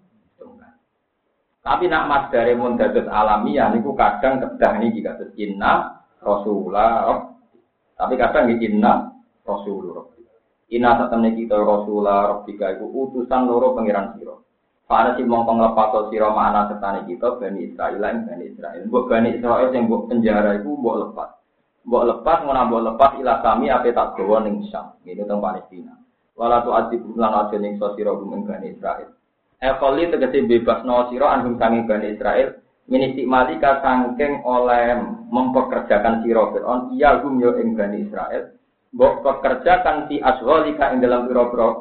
tapi nak mas dari mun dados alamiah niku kadang kedah niki kados inna rasulullah tapi kadang niki inna rasulullah inna satemene kita rasulullah rabbika iku utusan loro pangeran sira Para si mongkong lepas sira mana setane kita Bani Israel lan Bani Israel. Mbok Bani Israel yang mbok penjara iku mbok lepas. Mbok lepas ngono mbok lepas ila kami ape tak gawa ning Syam. Ini teng Palestina wala tu adib lan aja ning sira gum Bani Israil. Ekoli tegese bebas no sira anhum sangi Bani Israil minisik malika sangking oleh mempekerjakan sira Fir'aun iya gum yo ing Bani Israil mbok pekerjakan si asghalika ing dalam pira-pira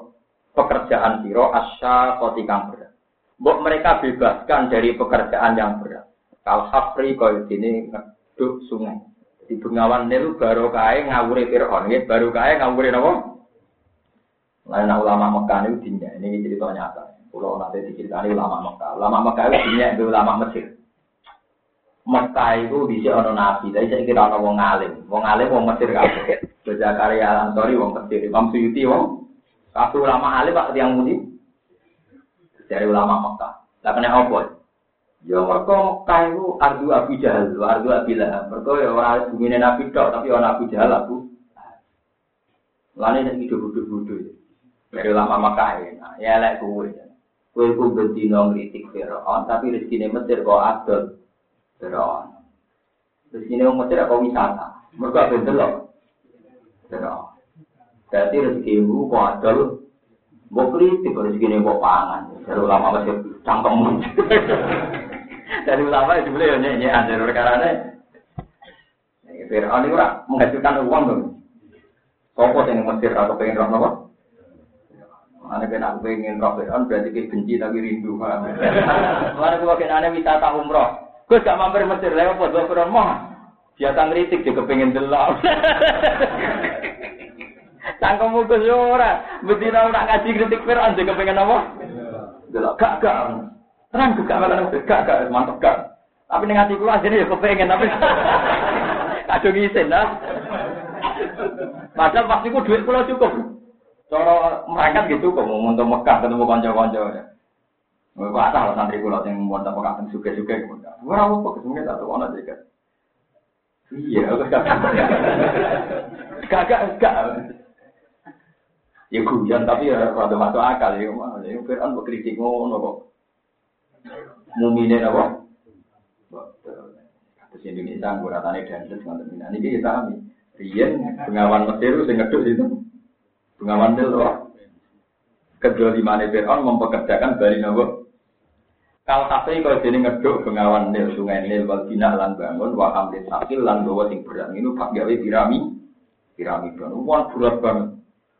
pekerjaan sira asya kang berat. Mbok mereka bebaskan dari pekerjaan yang berat. Kal hafri kaya dene ngeduk sungai. Di Bengawan Nil baru kae ngawure Fir'aun baru kae ngawure napa? Lain ulama Mekah ini dinya, ini cerita nyata. Kalau nanti diceritani ulama Mekah, ulama Mekah itu itu ulama Mesir. Mekah itu bisa ono nabi, tapi saya kira ono wong alim, wong alim wong Mesir kabeh. Baca karya Al-Ansori wong Mesir, Imam Suyuti wong kabeh ulama alim Pak yang mudi dari ulama Mekah. Lah kena apa? Ya mereka Mekah itu ardu Abu Jahal, ardu Abu Lahab. Mereka ya orang bumi Nabi tok, tapi orang Abu Jahal Abu. Lainnya hidup-hidup-hidup. Dari lama Mekah nah, ya lek kuwe. Kuwe ku bendino ngritik Firaun, tapi rezekine Mesir kok adol. Firaun. Rezekine wong Mesir kok wisata. Mergo ben delok. Firaun. Dadi rezekimu kok adol. Mbok kritik rezekine kok pangan. Dari ulama Mesir cangkemmu. Dari ulama itu beliau nyanyi dari perkara ini. Fir'aun itu menghasilkan uang dong. Sopo yang Mesir atau pengen roh nopo? Mana kena aku pengen roh Fir'aun berarti kita benci tapi rindu. Mana aku kena wisata umroh. Gue gak mampir Mesir lewat buat gue Fir'aun mah. Biasa ngeritik juga pengen delok. Cangkemmu ke ora. Betina ora ngaji kritik Fir'aun juga pengen apa? Delok gak gak. Terang gak malah gak gak mantap gak. Tapi ning ati kula ajene ya kepengen tapi kadung isin lah. Padahal pasti ku duit kula cukup. Cara merangkat gitu kok mau untuk Mekah ketemu konco-konco ya. Kok ada lah santri kula sing mau tak Mekah suka-suka gitu. Ora apa kesemene tak ono juga. Iya, gak gak Ya guyon tapi ya rada masuk akal ya. Ya Fir'aun kok kritik ngono kok. Mumine apa? Terus Indonesia ngguratane dan terus ngoten ini kita kami. Riyen pengawan Mesir sing ngedus itu. Bengawan Nil loh. Kedua di mana Fir'aun mempekerjakan Bali Nawa. Kalau kafe kalau jadi ngeduk bengawan Nil, sungai Nil, wal bina lan bangun, wa hamlin sakil lan bawa sing berat ini pak gawe pirami, pirami bangun, wah berat banget.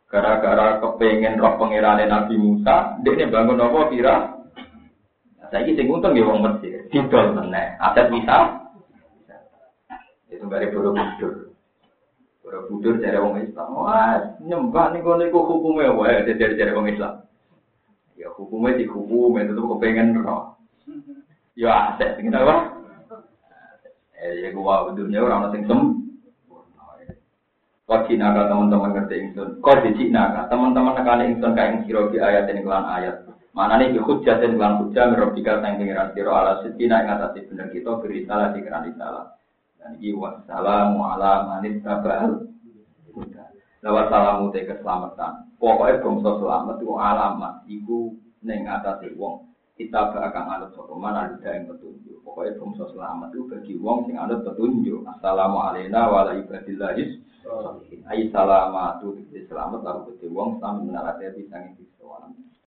Gara-gara kepengen roh pengirane Nabi Musa, dia bangun apa pira? Saya ini sing untung ya wong Mesir, didol meneh, aset bisa. Itu dari. Ora budur dari orang Islam. Wah, nyembah nih kau niku hukumnya wae dari dari orang Islam. Ya hukumnya di hukum itu tuh kepengen roh. Ya aset, ini apa? Eh, ya gua dunia orang sing sem. Kau Cina teman-teman ngerti ingsun. Kau di Cina teman-teman nekane ingsun kayak siro di ayat ini kelan ayat. Mana nih hujah dan kelan hujah merobika sang pengiran siro ala setina yang atas bener kita beri salah di keran salah. Dan ini wassalamu ala manit tabal. Lewat salamu te keselamatan. Pokoknya bangsa selamat itu alamat. Iku neng atas wong kita akan anut sapa mana ada yang petunjuk. Pokoknya bangsa selamat itu bagi wong sing anut petunjuk. Assalamualaikum warahmatullahi wabarakatuh. Ai salamatu selamat lalu kete wong sami menarate bisa ngisi.